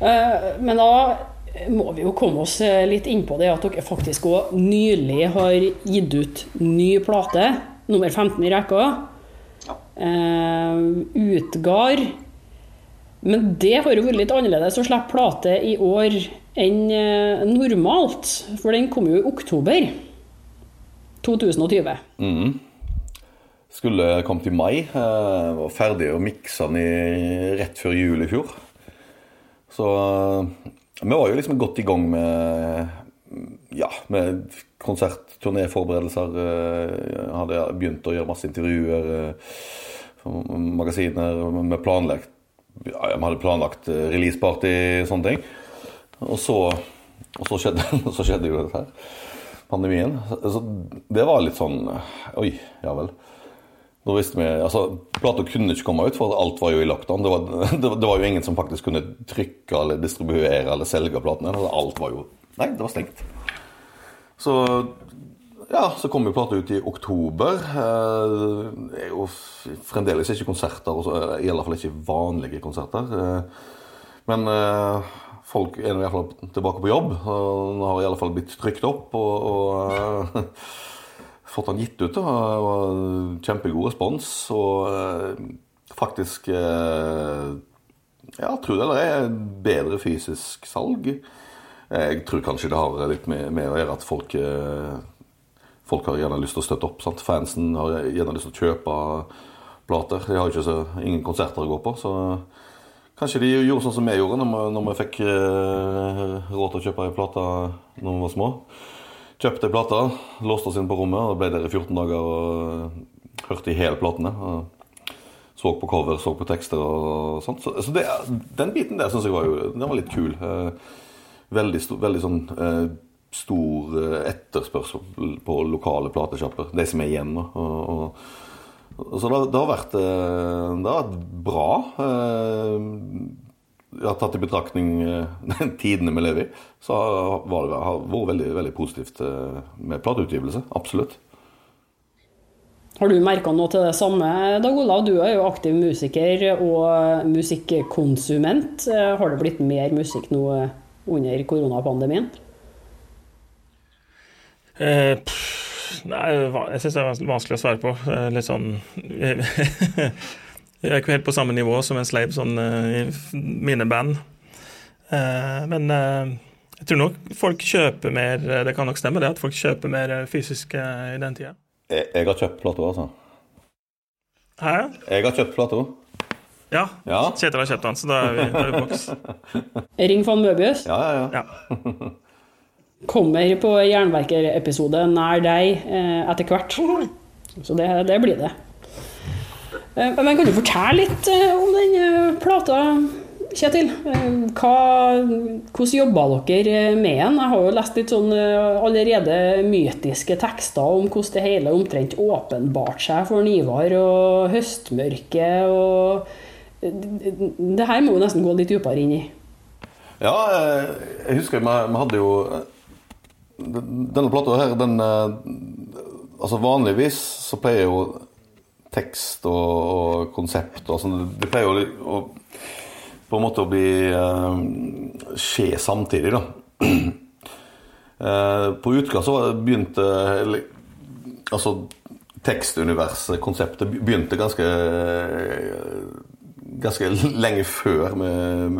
Men da må vi jo komme oss eh, litt inn på det at dere faktisk òg nylig har gitt ut ny plate, nummer 15 i rekka. Uh, Utgard. Men det har jo vært litt annerledes å slippe plate i år enn normalt. For den kom jo i oktober 2020. Mm. Skulle kommet i mai. Var ferdig å mikse den rett før jul i fjor. Så vi var jo liksom godt i gang med ja, med konsert, turnéforberedelser. Eh, hadde begynt å gjøre masse intervjuer for eh, magasiner. Vi planlagt ja, hadde planlagt eh, releaseparty og sånne ting. Og så, og så, skjedde, så skjedde jo dette her. Pandemien. Så det var litt sånn Oi, ja vel. Da visste vi, altså, Plata kunne ikke komme ut, for alt var jo i lockdown. Det var, det, det var jo ingen som faktisk kunne trykke eller distribuere eller selge platene. Altså, alt var jo Nei, det var stengt. Så ja, så kom jo plata ut i oktober. Eh, Det er jo fremdeles ikke konserter, i alle fall ikke vanlige konserter. Eh, Men eh, folk er nå i alle fall tilbake på jobb. Nå har i alle fall blitt trykt opp og, og fått den gitt ut. da, og Kjempegod respons. Og eh, faktisk eh, ja, tror det eller ei, bedre fysisk salg. Jeg tror kanskje det har litt med, med å gjøre at folk eh, Folk har gjerne lyst til å støtte opp. sant? Fansen har gjerne lyst til å kjøpe plater. De har ikke så, ingen konserter å gå på. Så kanskje de gjorde sånn som vi gjorde når vi, når vi fikk eh, råd til å kjøpe ei plate når vi var små. Kjøpte plata, låste oss inn på rommet og ble der i 14 dager og hørte i hele platene. så på cover, så på tekster og sånt. Så, så det, den biten der syns jeg var jo den var litt kul. Eh, veldig, sto- veldig sånn eh, stor eh, etterspørsel på lokale platesjapper. De som er igjen nå. Og, og, så det, det har vært eh, Det har vært bra. Eh, har tatt i betraktning eh, den tidene vi lever i, så har var det vært veldig, veldig positivt eh, med plateutgivelse. Absolutt. Har du merka noe til det samme, Dag Olav? Du er jo aktiv musiker og musikkonsument. Eh, Har det blitt mer musikk nå eh, under koronapandemien? Eh, pff, nei, jeg syns det er vanskelig å svare på. Eh, litt sånn Jeg er ikke helt på samme nivå som en slave sånn, eh, i mine band. Eh, men eh, jeg tror nok folk kjøper mer Det kan nok stemme det at folk kjøper mer fysisk eh, i den tida. Jeg, jeg har kjøpt plater, altså. Hæ? Jeg har kjøpt plater. Ja. Ja. Kjetil har kjøpt den, så da er vi, da er vi i boks. Ring von Møbius Ja, ja, ja. Ja. kommer på Jernverker-episode nær deg eh, etter hvert. Så det, det blir det. Eh, Men kan du fortelle litt eh, om den eh, plata, Kjetil? Hva, hvordan jobba dere med den? Jeg har jo lest litt sånn allerede mytiske tekster om hvordan det hele omtrent åpenbart seg for Ivar og høstmørket og Det her må jo nesten gå litt dypere inn i. Ja, jeg husker vi, hadde jo Denne plata her, den Altså vanligvis så pleier jo tekst og, og konsept og sånn Det pleier jo å på en måte å bli uh, skje samtidig, da. Uh, på utkast så begynte eller, Altså tekstuniverset, konseptet, begynte ganske Ganske lenge før med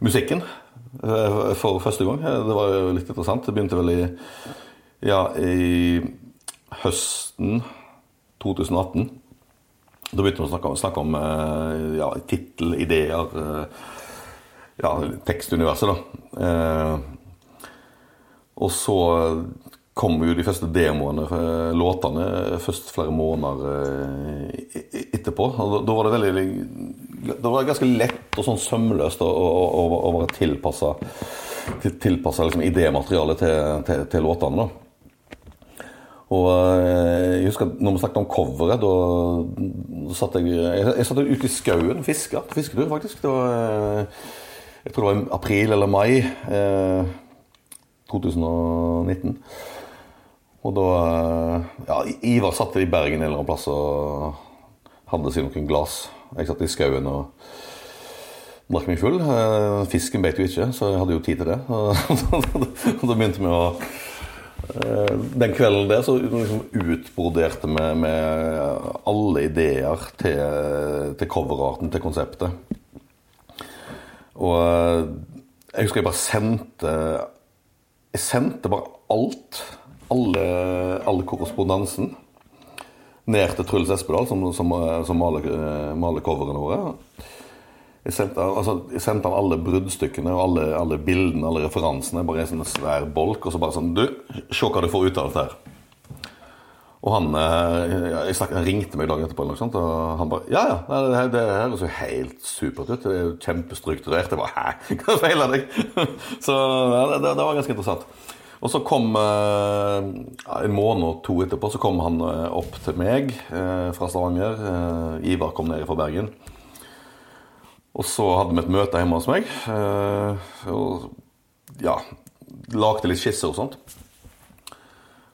musikken eh, for første gang. Det var jo litt interessant. Det begynte vel i, ja, i høsten 2018. Da begynte vi å snakke om, snakke om eh, ja, tittel, ideer, eh, ja, tekstuniverset, da. Eh, og så kom jo de første demoene, låtene, først flere måneder i- i- etterpå. Og da, var det veldig Da var det ganske lett og sånn sømløst å, å, å være tilpassa til, liksom idématerialet til, til, til låtene. da. Og eh, jeg husker at når vi snakket om coveret, da, satt jeg Jeg, satt ute i skauen og fiska. Fisketur, faktisk. Det var, eh, jeg tror det var i april eller mai eh, 2019. Og da eh, Ja, Ivar satt i Bergen en eller annen plass og hadde seg noen glass. Jeg satt i skauen og drakk meg full. Fisken beit jo ikke, så jeg hadde jo tid til det. Og da begynte vi å Den kvelden der så liksom utbroderte vi med alle ideer til, til coverarten, til konseptet. Og eh, jeg husker jeg bare sendte Jeg sendte bare alt. Alle, alle korrespondansen. Ned til Truls Espedal, som, som, som maler, eh, maler coverene våre. Jeg sendte, altså, jeg sendte han alle bruddstykkene og alle, alle bildene alle referansene. Bare i en sånn svær bolk. Og så bare sånn Du, se hva du får ut av dette her. Og han, eh, jeg snakket, han ringte meg dagen etterpå, og han bare Ja, ja, det, her- det her høres jo helt supert ut. Det er jo kjempestrukturert. Jeg bare Hæ, hva feiler deg? Så ja, det, det, var ganske interessant. Og så kom eh, en måned og to etterpå så kom han eh, opp til meg fra Stavanger. Ivar kom ned fra Bergen. Og så hadde vi et møte hjemme hos meg. eh, og ja, lagde litt skisser og sånt.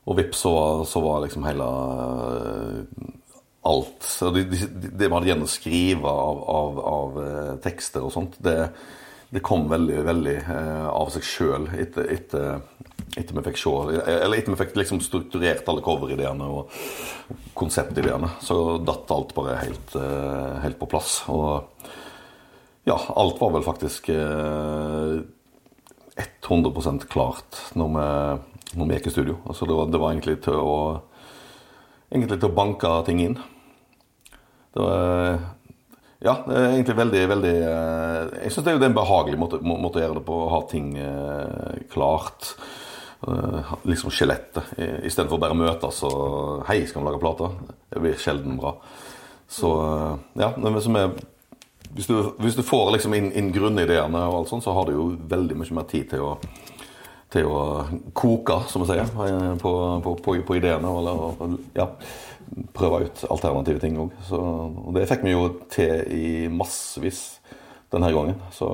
og vips, så, så var liksom hele eh, alt Det de, de, man hadde igjen å skrive av, av, av uh, tekster og sånt, det, det kom veldig, veldig av seg sjøl etter, etter, etter, vi fikk se Eller etter vi fikk liksom strukturert alle coverideene og konseptideene. Så datt alt bare helt, helt på plass. Og ja, alt var vel faktisk 100% klart når vi, når vi gikk i studio. Altså det, var, det var egentlig til å egentlig til å banke ting inn. Det var Ja, egentlig veldig, veldig eh, Jeg syns det er en behagelig måte, måte, å gjøre det på. Å ha ting eh, klart. Eh, liksom skjelettet. Istedenfor bare møtes og 'Hei, skal vi lage plate?' Det blir sjelden bra. Så ja, som er hvis du, hvis du, får liksom inn, inn grunnideene, og alt sånt, så har du jo veldig mye mer tid til å, til å koke, som vi sier, på, på, på, på ideene. Eller, ja prøve ut alternative ting òg. Og det fikk vi jo til i massevis denne gangen. Så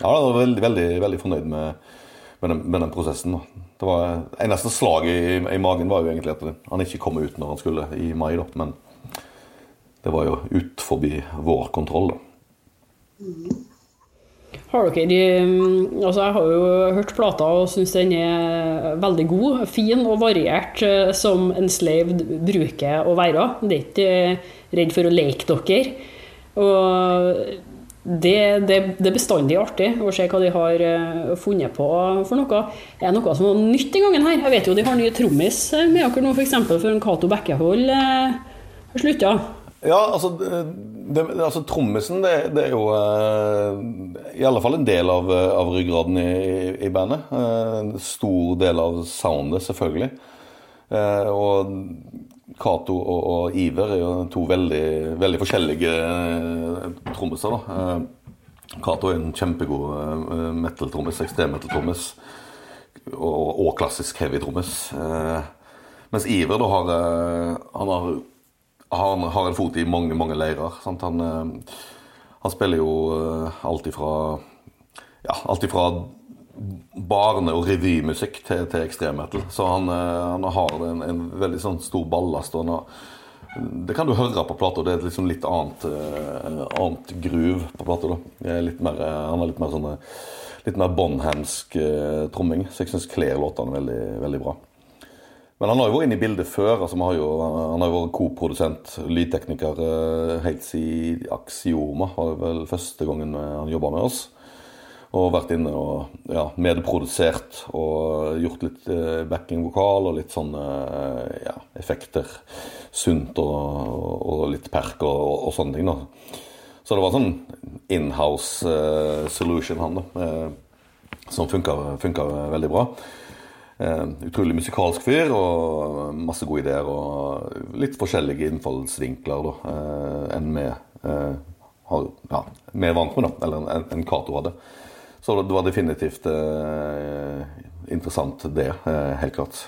ja, jeg var veldig, veldig, veldig fornøyd med, med, den, med den, prosessen. Det var Eneste slag i, i, magen var jo egentlig at han ikke kom ut når han skulle i mai, da. Men det var jo ut forbi vår kontroll, da. Mm. Har dere mm, Altså, jeg har jo hørt plata og syns den er veldig god. Fin og variert, eh, som en slave bruker å være. Det er ikke eh, redd for å leke dere. Og det, det, det, er bestandig artig å se hva de har eh, funnet på for noe. Er det noe som var nytt den gangen her? Jeg vet jo de har nye trommis med dere nå, f.eks. For, for Cato Bekkehold har slutta. Ja, altså, det, altså Trommisen det, det, er jo uh, i alle fall en del av, av ryggraden i, i bandet. Uh, en stor del av soundet, selvfølgelig. Uh, og Cato og, og, Iver er jo to veldig, veldig forskjellige trommiser. Cato er en kjempegod metal-trommis, ekstrem-metal-trommis. Og, og, klassisk heavy-trommis. mens Iver da har, han har han har en fot i mange, mange leirer. Han, eh, han, spiller jo eh, alt ifra ja, alt ifra barne- og revymusikk til, til ekstremmetal. Så han, eh, han har en, en, veldig sånn stor ballast. og har, det kan du høre på plata. Det er liksom litt annet, annet groove på plata. Han har litt mer sånn litt mer båndhamsk tromming, så jeg syns kler låtene veldig, veldig bra. Men han har jo vært inne i bildet før. altså har jo, Han har jo vært koprodusent, lydtekniker, eh, helt siden Axioma. var vel første gangen eh, han jobba med oss. Og vært inne og ja, medprodusert og gjort litt eh, backing-vokal og litt sånne ja, effekter. Sunt og, og litt perk og, og, sånne ting. da. Så det var sånn inhouse solution, han, da. som funka veldig bra. Eh, utrolig musikalsk fyr og masse gode ideer og litt forskjellige innfallsvinkler da, eh, enn vi eh, har, ja, er vant med, da, eller enn en Cato hadde. Så det var definitivt eh, interessant, det. Eh, helt klart.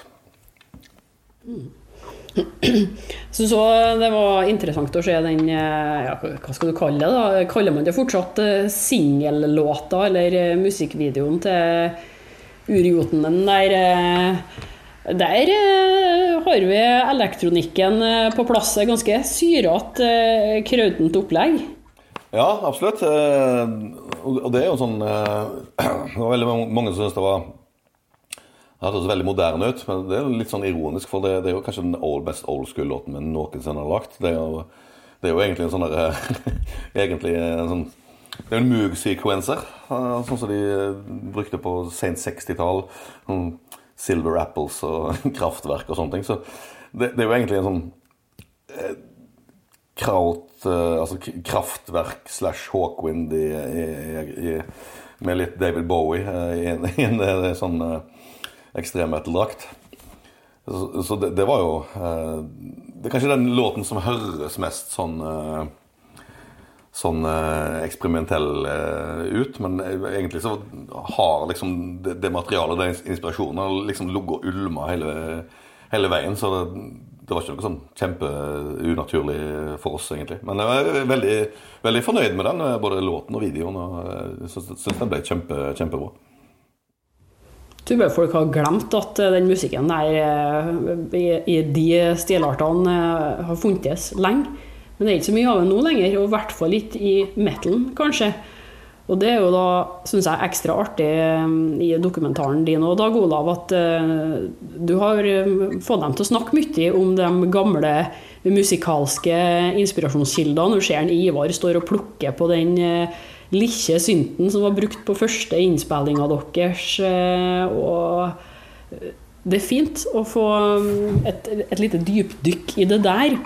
Mm. Så, så det var interessant å se den ja, Hva skal du kalle det? da? Kaller man det fortsatt singellåta eller musikkvideoen til urjotenen der. Eh, der eh, har vi elektronikken eh, på plass. Ganske syrete, krautent opplegg. Ja, absolutt. Og det er jo sånn Det var veldig mange som syntes det var det hørtes veldig moderne ut, men det er litt sånn ironisk, for det, det er jo kanskje den old, best old school-låten vi noensinne har lagt. Det er, jo, det er jo egentlig en sånn der, Egentlig en sånn det er en Moog-sequencer, eh, sånn som de eh, brukte på sent 60-tall. Sånn Silver Apples og kraftverk og sånne ting. Så det, det er jo egentlig en sånn eh, kraut, eh, altså kraftverk slash Hawkwind i, i, i, med litt David Bowie eh, i en, i en, en sånn eh, ekstrem metal-drakt. Så, så det, det, var jo Det er kanskje den låten som høres mest sånn sånn eh, eksperimentell eh, ut. Men egentlig så har liksom det, det materialet, den inspirasjonen, liksom ligget og ulma hele, hele, veien. Så det, det, var ikke noe sånn kjempeunaturlig for oss, egentlig. Men jeg er veldig, veldig fornøyd med den, både låten og videoen. og Jeg syns den ble kjempe, kjempebra. tror folk har glemt at eh, den musikken der eh, i, i de stilartene eh, har funtes lenge. Men det er ikke så mye av det nå lenger, og i hvert fall ikke i metalen, kanskje. Og det er jo da, syns jeg, ekstra artig eh, i dokumentaren din og Dag Olav, at eh, du har eh, fått dem til å snakke mye om de gamle musikalske inspirasjonskildene. Du ser Ivar står og plukker på den eh, lille synten som var brukt på første innspillinga deres. eh, Og det er fint å få mm, et, et lite dypdykk i det der.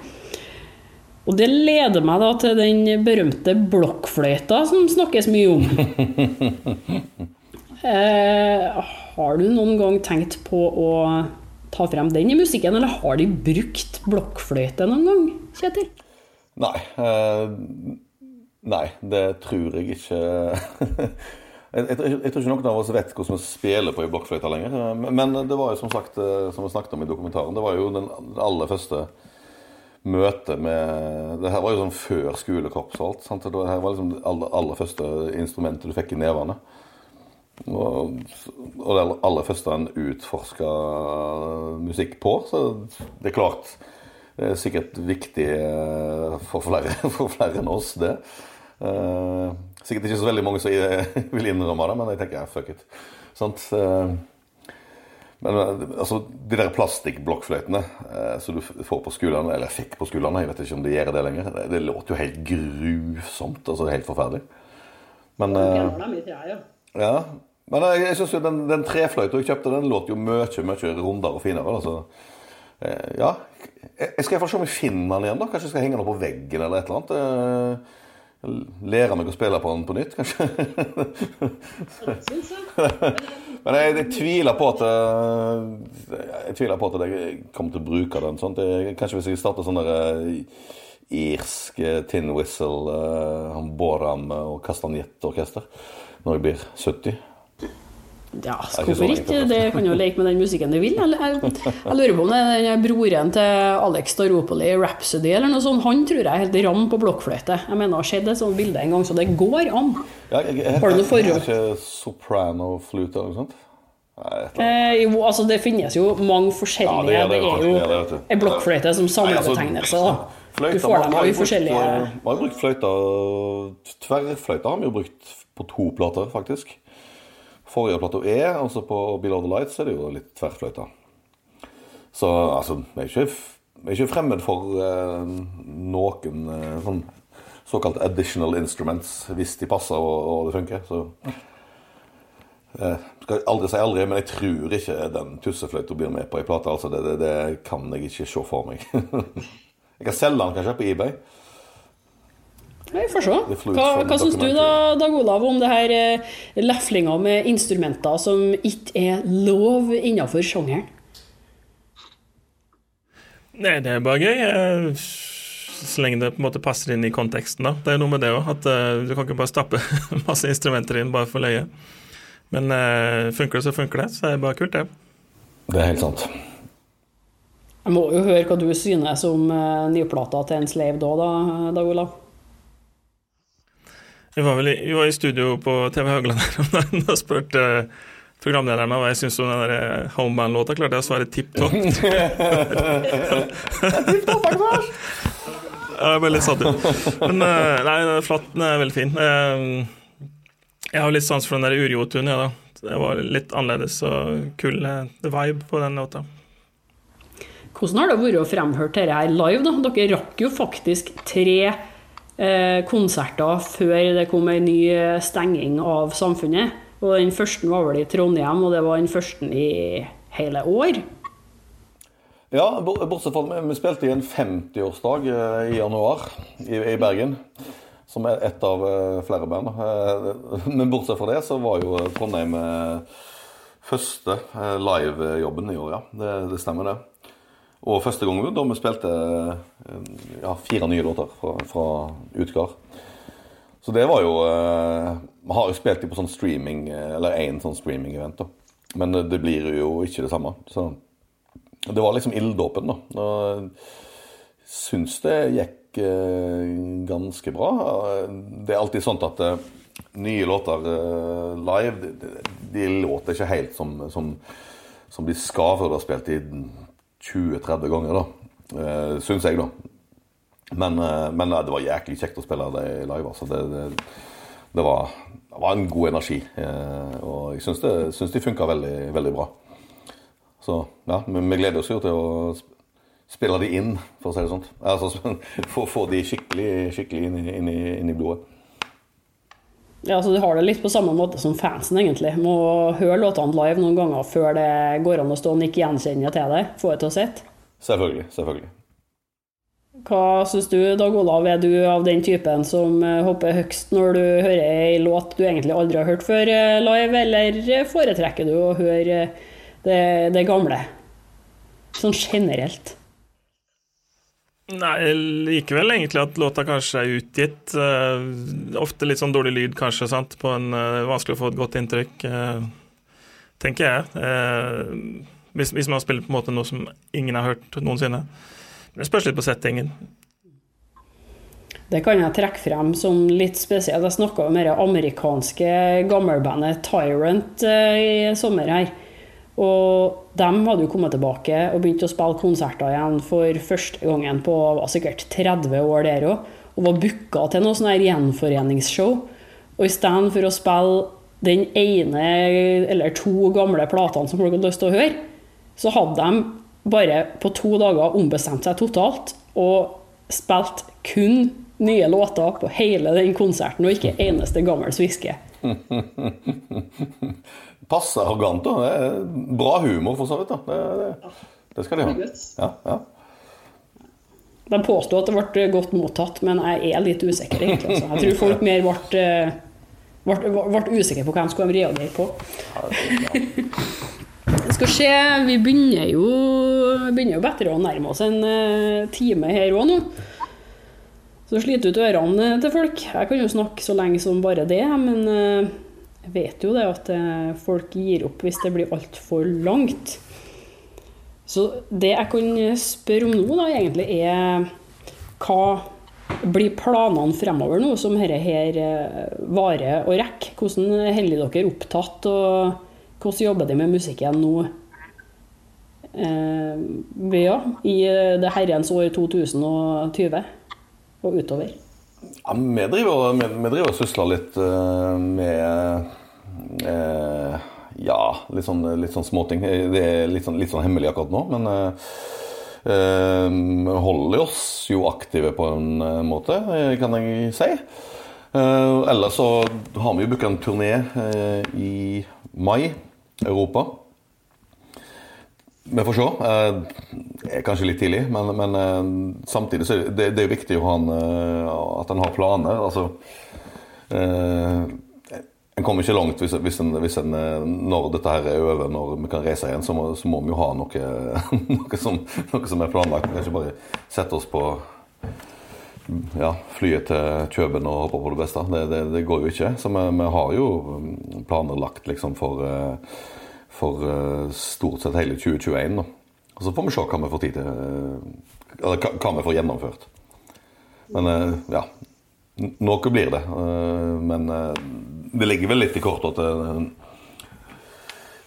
Og det leder meg da til den berømte blokkfløyta som snakkes mye om. Eh, har du noen gang tenkt på å ta frem den i musikken, eller har de brukt blokkfløyte noen gang, Kjetil? Nei. Eh, nei, det tror jeg ikke jeg, jeg, jeg, tror ikke noen av oss vet hvordan vi spiller på ei blokkfløyte lenger. Eh, Men det var jo som sagt, eh, som vi snakket om i dokumentaren, det var jo den aller første møtet med Det her var jo sånn før skolekorps og alt. Sant? Det her var liksom det aller, aller første instrumentet du fikk i nevene. Og, og det aller første en utforska musikk på. Så det er klart det er sikkert viktig eh, for flere, for flere enn oss, det. Eh, sikkert ikke så veldig mange som vil innrømme det, men jeg tenker fuck it. Sant? Eh, men eh, altså, de der plastikkblokkfløytene eh, som du får på skolene, eller fikk på skolene, jeg vet ikke om de gjør det lenger, det, det låter jo helt grusomt. altså Helt forferdelig. Men eh, ja, men jeg, jeg synes jo den, den trefløyta jeg kjøpte, den låter jo mye, mye rundere og finere. Altså. Eh, ja, jeg, jeg skal fall se om jeg finner den igjen. da. Kanskje jeg skal henge den på veggen eller et eller annet. Eh, lære meg å spille på den på nytt, kanskje. Men jeg, jeg tviler på at eh, Jeg tviler på at jeg kommer til å bruke den. Sånt. Jeg, kanskje hvis jeg starter sånn der eh, irsk eh, tin whistle, uh, Boram og kastanjettorkester når jeg blir 70. Ja, hvorfor ikke? Det kan jo leke med den musikken du vil. Jeg, jeg, jeg lurer på om det er den broren til Alex Staropoli, Rhapsody eller noe sånt. Han tror jeg er helt ram på blokkfløyte. Jeg mener, det har skjedd et sånt bilde en gang, så det går an. Ja, jeg, jeg, Har du noe forhold? Ikke soprano-flute eller noe sånt? Eh, jo, altså det finnes jo mange forskjellige. Ja, det er det, det er jo en blokkfløyte som altså, samlebetegnelse. fløyta, Du får dem i forskjellige Man Vi har brukt fløyta Tverrfløyta har vi jo brukt på to plater, faktisk. Forrige plate er, altså på Below the Lights er det jo litt tverrfløyta. Så altså, jeg er ikke, jeg er ikke fremmed for eh, noen eh, sånn såkalt additional instruments, hvis de passer og, og det funker. Så eh, skal aldri si aldri, men jeg tror ikke den tussefløyta blir med på ei plate. Altså, det, det, det kan jeg ikke se for meg. jeg kan selge den kanskje på eBay. Vi får se. Hva, hva syns du da, Dag Olav, om det her eh, leflinga med instrumenter som ikke er lov innenfor sjangeren? Nei, det er bare gøy. Så lenge det på en måte passer inn i konteksten. da. Det er noe med det òg. At eh, du kan ikke bare stappe masse instrumenter inn bare for løye. Men eh, funker det, så funker det. Så det er bare kult, det. Det er helt sant. Jeg må jo høre hva du synes om uh, nyplata til en slave da, da, Dag Olav. Vi var, vel i, vi var i studio på TV Haugland her om dagen og spurte eh, programlederen hva jeg syns om den der eh, Homeband-låta. Klarte jeg å svare tipp topp. Ja, jeg ble litt satt ut. Men eh, nei, Flatten er veldig fin. Jeg har litt sans for den der Uriotun, ja, da. Det var litt annerledes og kul vibe på den låta. Hvordan har det vært å fremhøre dette live? da? Dere rakk jo faktisk tre konserter før det kom en ny eh, stenging av samfunnet. Og Den første var vel i Trondheim, og det var den første i hele år. Ja, bortsett fra at vi spilte i en 50-årsdag eh, i januar i, Bergen. Som er ett av eh, flere band. Eh, Men bortsett fra det så var jo Trondheim eh, første eh, livejobben i år, ja. Det, det stemmer, det. Og første gang da vi spilte eh, ja, fire nye låter fra, fra Utgard. Så det var jo eh, Vi har jo spilt dem på sånn streaming, eh, eller én sånn streaming-event, da. Men det blir jo ikke det samme. Så det var liksom ilddåpen, da. Og syns det gikk ganske bra. Det er alltid sånn at nye låter live, de, låter ikke helt som, som, som de skal før du har spilt de 20-30 ganger, da. Eh, Syns jeg, da. Men, eh, men det var jæklig kjekt å spille det live. Altså. Det, det, det, var, det, var, en god energi. og jeg syns, det, de funka veldig, veldig bra. Så ja, vi, gleder oss jo til å spille de inn, for å si det sånn. Altså, få, få de skikkelig, skikkelig inn, inn, inn, i blodet. Ja, så Du har det litt på samme måte som fansen, egentlig. Må høre låtene live noen ganger før det går an å stå og nikke gjenkjennende til deg. Få det til å sitte. Selvfølgelig. selvfølgelig. Hva syns du, Dag Olav, er du av den typen som eh, hopper høgst når du hører ei låt du egentlig aldri har hørt før eh, live, eller foretrekker du å høre det, det gamle? Sånn generelt. Nei, likevel egentlig at låta kanskje er utgitt. Uh, ofte litt sånn dårlig lyd, kanskje, sant? på en uh, vanskelig å få et godt inntrykk, uh, tenker jeg. Hvis, hvis, man spiller på en måte noe som ingen har hørt noensinne. Det spørs litt på settingen. Det kan jeg trekke frem som litt spesielt. Jeg snakka med det amerikanske gammelbandet Tyrant i sommer her. Og de hadde jo kommet tilbake og begynt å spille konserter igjen for første gangen på sikkert 30 år der òg. Og var booka til noe sånn her gjenforeningsshow. Og istedenfor å spille den ene eller to gamle platene som folk hadde lyst til å høre, så hadde de bare på to dager ombestemt seg totalt og spilt kun nye låter på hele den konserten, og ikke eneste gammel sviske. passe arrogant. Er bra humor, for så vidt. Det, det, det, skal de ha. Ja, ja. De påsto at det ble godt mottatt, men jeg er litt usikker. egentlig. Altså. Jeg tror folk mer ble, ble, ble usikre på hva de skulle reagere på. Det skal skje, Vi begynner jo, begynner jo bedre å nærme oss en uh, time her òg nå. Så sliter ut ørene til folk. Jeg kan jo snakke så lenge som bare det, men uh, jeg vet jo det at eh, folk gir opp hvis det blir altfor langt. Så det jeg kan spørre om nå, da, egentlig er hva blir planene fremover nå som dette her eh, varer og rekker? Hvordan holder dere opptatt, og hvordan jobber de med musikken nå? Eh, ja, I det herrens år 2020 og utover. Ja, vi driver, vi, vi driver og sysler litt uh, med uh, Ja, litt sånn, litt sånn småting. Det er litt sånn, litt sånn, hemmelig akkurat nå, men uh, vi holder oss jo aktive på en måte, kan jeg si. ellers så har vi jo booka en turné i mai, Europa. Vi får se. Det er kanskje litt tidlig, men, men eh, samtidig så det, det er viktig en, eh, at en har planer. Altså, eh, en kommer ikke langt hvis, hvis, en, hvis en, når dette her er over, når vi kan reise igjen, så må, så må vi jo ha noe, noe, som, noe, som, er planlagt. Vi kan ikke bare sette oss på ja, flyet til Kjøben og håpe på det beste. Det, det, det går jo ikke. Så vi, vi, har jo planer lagt liksom for for eh, stort sett hele 2021. Da. Og Så får vi se hva vi får tid til eh, Eller hva vi får gjennomført. Men eh, ja. Noe blir det. Men det ligger vel litt i kortet at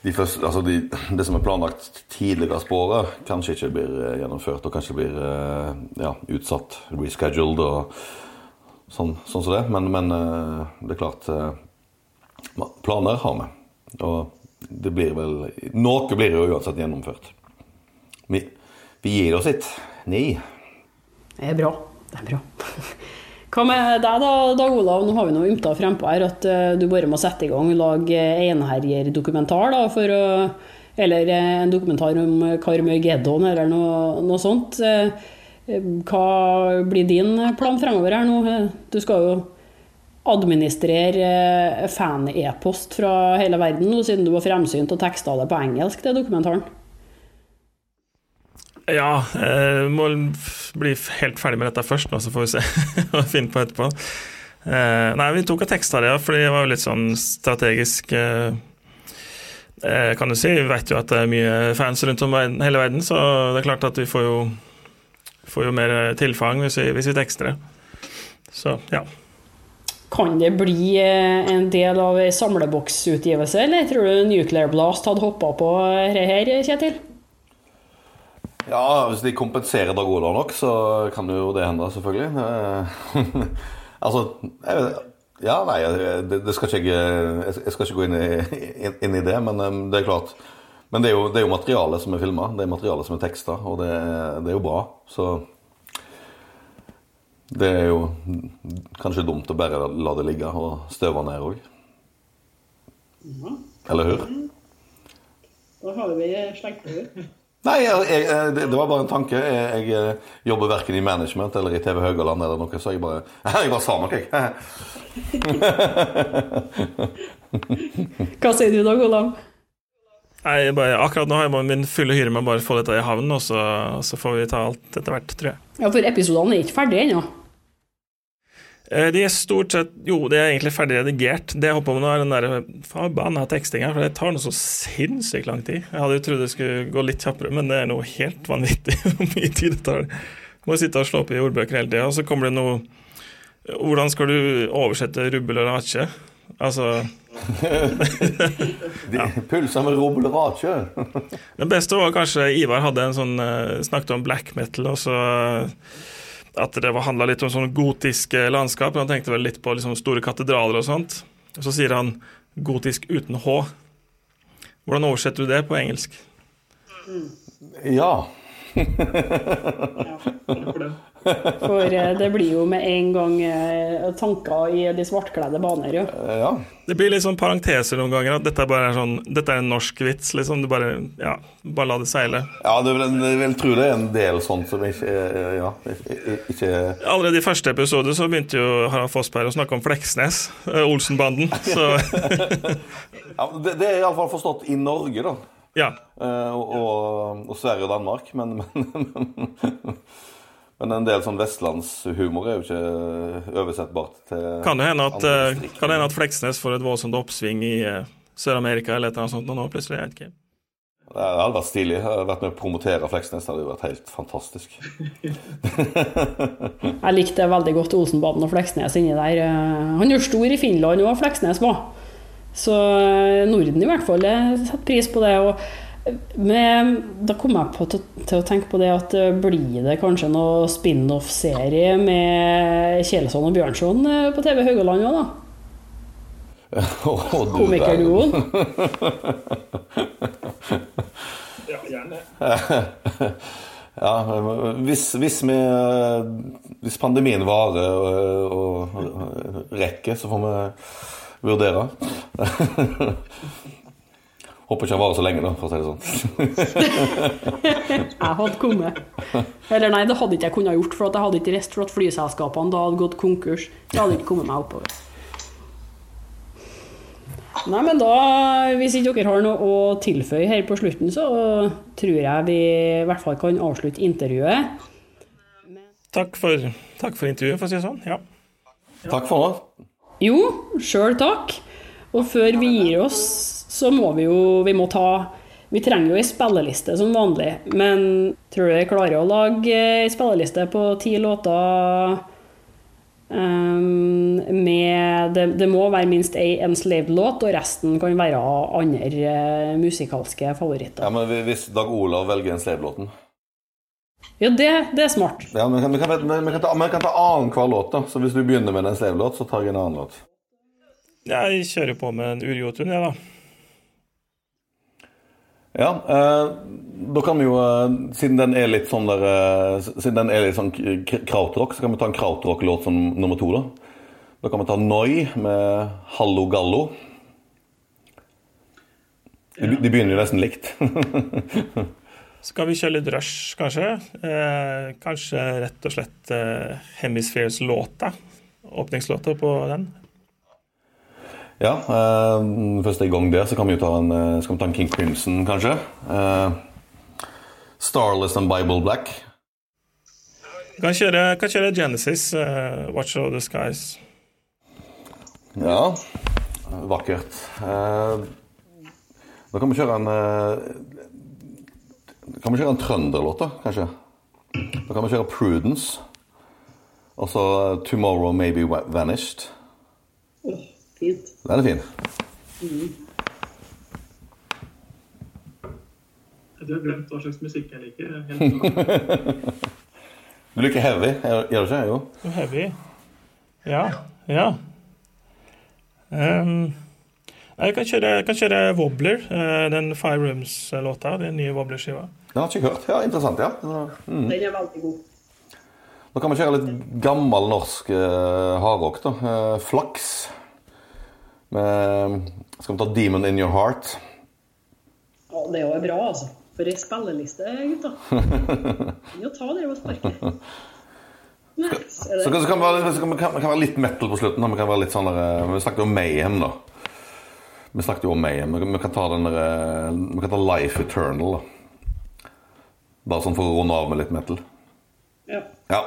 de første, altså de, det som er planlagt tidligere sporet, kanskje ikke blir gjennomført, og kanskje blir ja, utsatt, rescheduled og sånn, sånn som det. Men, men, det er klart Planer har vi. Og det blir vel Noe blir jo uansett gjennomført. Vi, vi gir oss ikke. Nei. Det er bra. Det er bra. Hva med deg da, Dag Olav? Nå har vi noe ymta frempå her at uh, du bare må sette i gang og lage enherjerdokumentar da, for å Eller uh, en dokumentar om Karmøygeddon eller noe, noe sånt. Hva blir din plan fremover her nå? Du skal jo administrere eh, fan-e-post fra hele verden nå, siden du var fremsynt og teksta det på engelsk, det dokumentaren? Ja, jeg eh, må bli helt ferdig med dette først, nå, så får vi se hva vi finner på etterpå. Eh, nei, vi tok og teksta det, for det var jo litt sånn strategisk kan du si. Vi vet jo at det er mye fans rundt om hele verden, så det er klart at vi får jo, får jo mer tilfang hvis vi, hvis vi tekster det. Så ja. Kan det bli eh, en del av ei samleboksutgivelse, eller tror du Nuclear Blast hadde hoppa på dette her, Kjetil? Ja, hvis de kompenserer Dag Olav nok, så kan jo det hende, selvfølgelig. Altså Ja, nei, det, det skal ikke jeg skal ikke gå inn i, inn i det, men eh, det er klart Men det er jo, det er jo materialet som er filma, det er materialet som er teksta, og det, det er jo bra. Så det er jo kanskje dumt å bare la det ligge og støve ned òg. Eller hur? Da har vi slengt det ut. Nei, jeg, jeg, det det var bare en tanke. Jeg, jeg jobber verken i management eller i TV Haugaland eller noe, så jeg bare Jeg bare sa noe, jeg. Hva sier du da, Olav? Nei, bare, akkurat nå har jeg min fulle hyre med å bare få dette i havn, og så, så får vi ta alt etter hvert, tror jeg. Ja, for episodene er ikke ferdige ennå. Eh, De er stort sett Jo, de er egentlig ferdig redigert. Det jeg håper på nå, er den der forbanna tekstinga, for det tar noe så sinnssykt lang tid. Jeg hadde jo trodd det skulle gå litt kjappere, men det er noe helt vanvittig hvor mye tid det tar. Du må sitte og slå opp i ordbøker hele tida, og så kommer det noe Hvordan skal du oversette rubbel og rache? Altså De pulser med rubbel rache. Det beste var kanskje Ivar hadde en sånn eh, snakket om black metal, og så eh, at det handla litt om sånn gotiske landskap. Han tenkte vel litt på liksom store katedraler og sånt. Og så sier han gotisk uten H. Hvordan oversetter du det på engelsk? Ja. Ja. For eh, det blir jo med en gang eh, tanker i de svartkledde baner, jo. ja. Det blir litt sånn parenteser noen ganger. At dette, bare er sånn, dette er en norsk vits. liksom. Du bare, ja, bare la det seile. Ja, det vil, jeg vil tro det er en del sånt som ikke Ja, ikke, Allerede i første episode så begynte jo Harald Fossberg å snakke om Fleksnes, eh, Olsenbanden. Så ja, det, det er iallfall forstått i Norge, da. ja. Uh, og, og, og Sverige og Danmark. Men, men, men en del sånn vestlandshumor er jo ikke oversettbart til Kan det hende at, eh, kan det hende at Fleksnes får et voldsomt oppsving i eh, Sør-Amerika eller et eller annet sånt nå plutselig? Jeg vet ikke. Det hadde vært stilig. Jeg hadde vært med å promotere Fleksnes. Det hadde jo vært helt fantastisk. Jeg likte veldig godt Olsenbanen og Fleksnes inni der. Eh, Han er jo stor i Finland òg, Fleksnes var. Så eh, Norden i hvert fall eh, setter pris på det. og med, da kom jeg på til, til å tenke på det at eh, blir det kanskje noe spin-off-serie med Kjelsson og Bjørnson eh, på TV Haugaland òg, da? Og du Komikerduoen. Ja, hvis, hvis, vi, hvis pandemien varer og, og rekker, så får vi vurdere. Håper ikke han varer så lenge, da, for å si det sånn. Jeg hadde kommet. Eller nei, det hadde ikke jeg kunnet gjort, for at jeg hadde ikke reist for at flyselskapene da hadde gått konkurs. Jeg hadde ikke kommet meg oppover. Nei, men da, hvis ikke dere har noe å tilføye her på slutten, så tror jeg vi i hvert fall kan avslutte intervjuet. Takk for, takk for intervjuet, for å si det sånn. Ja. Takk for nå. Jo, sjøl takk. Og før vi gir oss, så må vi jo vi må ta Vi trenger jo ei spilleliste som vanlig, men tror du jeg klarer å lage ei spilleliste på ti låter um, med det, det må være minst ei Enslaved-låt, og resten kan være andre eh, musikalske favoritter. Ja, men Hvis Dag Olav velger en Slave-låten Ja, det, det er smart. ja, men vi, kan, vi, kan, vi, kan ta, kan ta annenhver låt. da Så Hvis du begynner med en Slave-låt, så tar jeg en annen låt. Jeg kjører på med en Urjotun, jeg, da. Ja, eh, da kan vi jo, eh, siden den er litt sånn der eh, Siden den er litt sånn krautrock, så kan vi ta en krautrock-låt som nummer to, da. Da kan vi ta Noi med Hallo Gallo. De, de begynner jo nesten likt. Skal vi kjøre litt rush, kanskje? Eh, kanskje rett og slett eh, Hemispheres-låta. Åpningslåta på den. Ja, eh, først i gang der, så kan vi jo ta en, eh, skal vi ta en King Crimson, kanskje. Eh, Starless and Bible Black. Kan kjøre, kan kjøre Genesis, uh, Watch of the Skies. Ja, vakkert. Eh, da kan vi kjøre en eh, Kan vi kjøre en trønderlåt, da, kanskje? Da kan vi kjøre Prudence. Og så Tomorrow Maybe Vanished. Fint. Den er fin. Du har glemt hva slags musikk jeg liker. Du liker heavy, gjør gjør du ikke? Jo. Heavy. Ja. Ja. Um, jeg kan kjøre, jeg kan kjøre Wobbler, eh, den Five Rooms-låta. Den nye Wobbler-skiva. Den har jeg ikke hørt. Ja, Interessant, ja. Mm. Den er veldig god. Nå kan vi kjøre litt gammel norsk uh, hardrock, da. Uh, flaks. Med, skal vi ta 'Demon In Your Heart'? Ja, det er jo bra, altså. For ei spilleliste, gutta. Kan jo ta det og sparke. Så kan, vi, være- kan, kan, kan være litt metal på slutten. Vi kan være litt sånn der, eh, Vi snakket jo om Mayhem, da. Vi snakket jo om Mayhem. Vi kan, ta den der, eh, Vi kan ta Life Eternal, da. Bare sånn for å runde av med litt metal. Ja. Ja.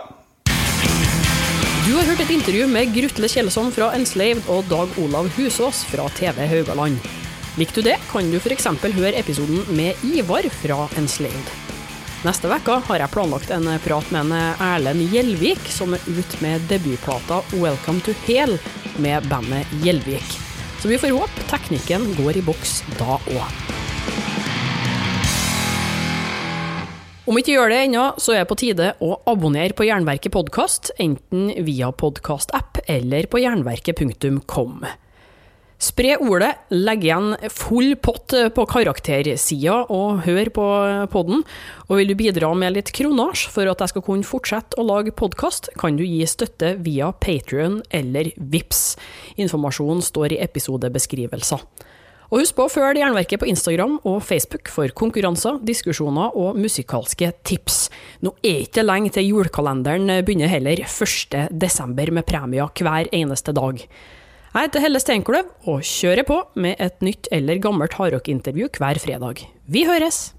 Du har hørt et intervju med Grutle Kjellesson fra Enslaved og Dag Olav Husås fra TV Haugaland. Likte du det, kan du f.eks. høre episoden med Ivar fra Enslaved. Neste uke har jeg planlagt en prat med en Erlend Gjelvik, som er ute med debutplata 'Welcome to Hell' med bandet Gjelvik. Så vi får håpe teknikken går i boks da òg. Om ikke gjør det ennå, så er det på tide å abonnere på Jernverket podkast, enten via podkastapp eller på jernverket.kom. Spre ordet, legg igjen full pott på karaktersida og hør på podden. Og vil du bidra med litt kronasj for at jeg skal kunne fortsette å lage podkast, kan du gi støtte via Patrion eller VIPS. Informasjonen står i episodebeskrivelser. Og husk på å følge Jernverket på Instagram og Facebook for konkurranser, diskusjoner og musikalske tips. Nå er ikke lenge til julekalenderen begynner heller, 1. desember med premier hver eneste dag. Jeg heter Helle Steinkløv og kjører på med et nytt eller gammelt hardrockintervju hver fredag. Vi høres!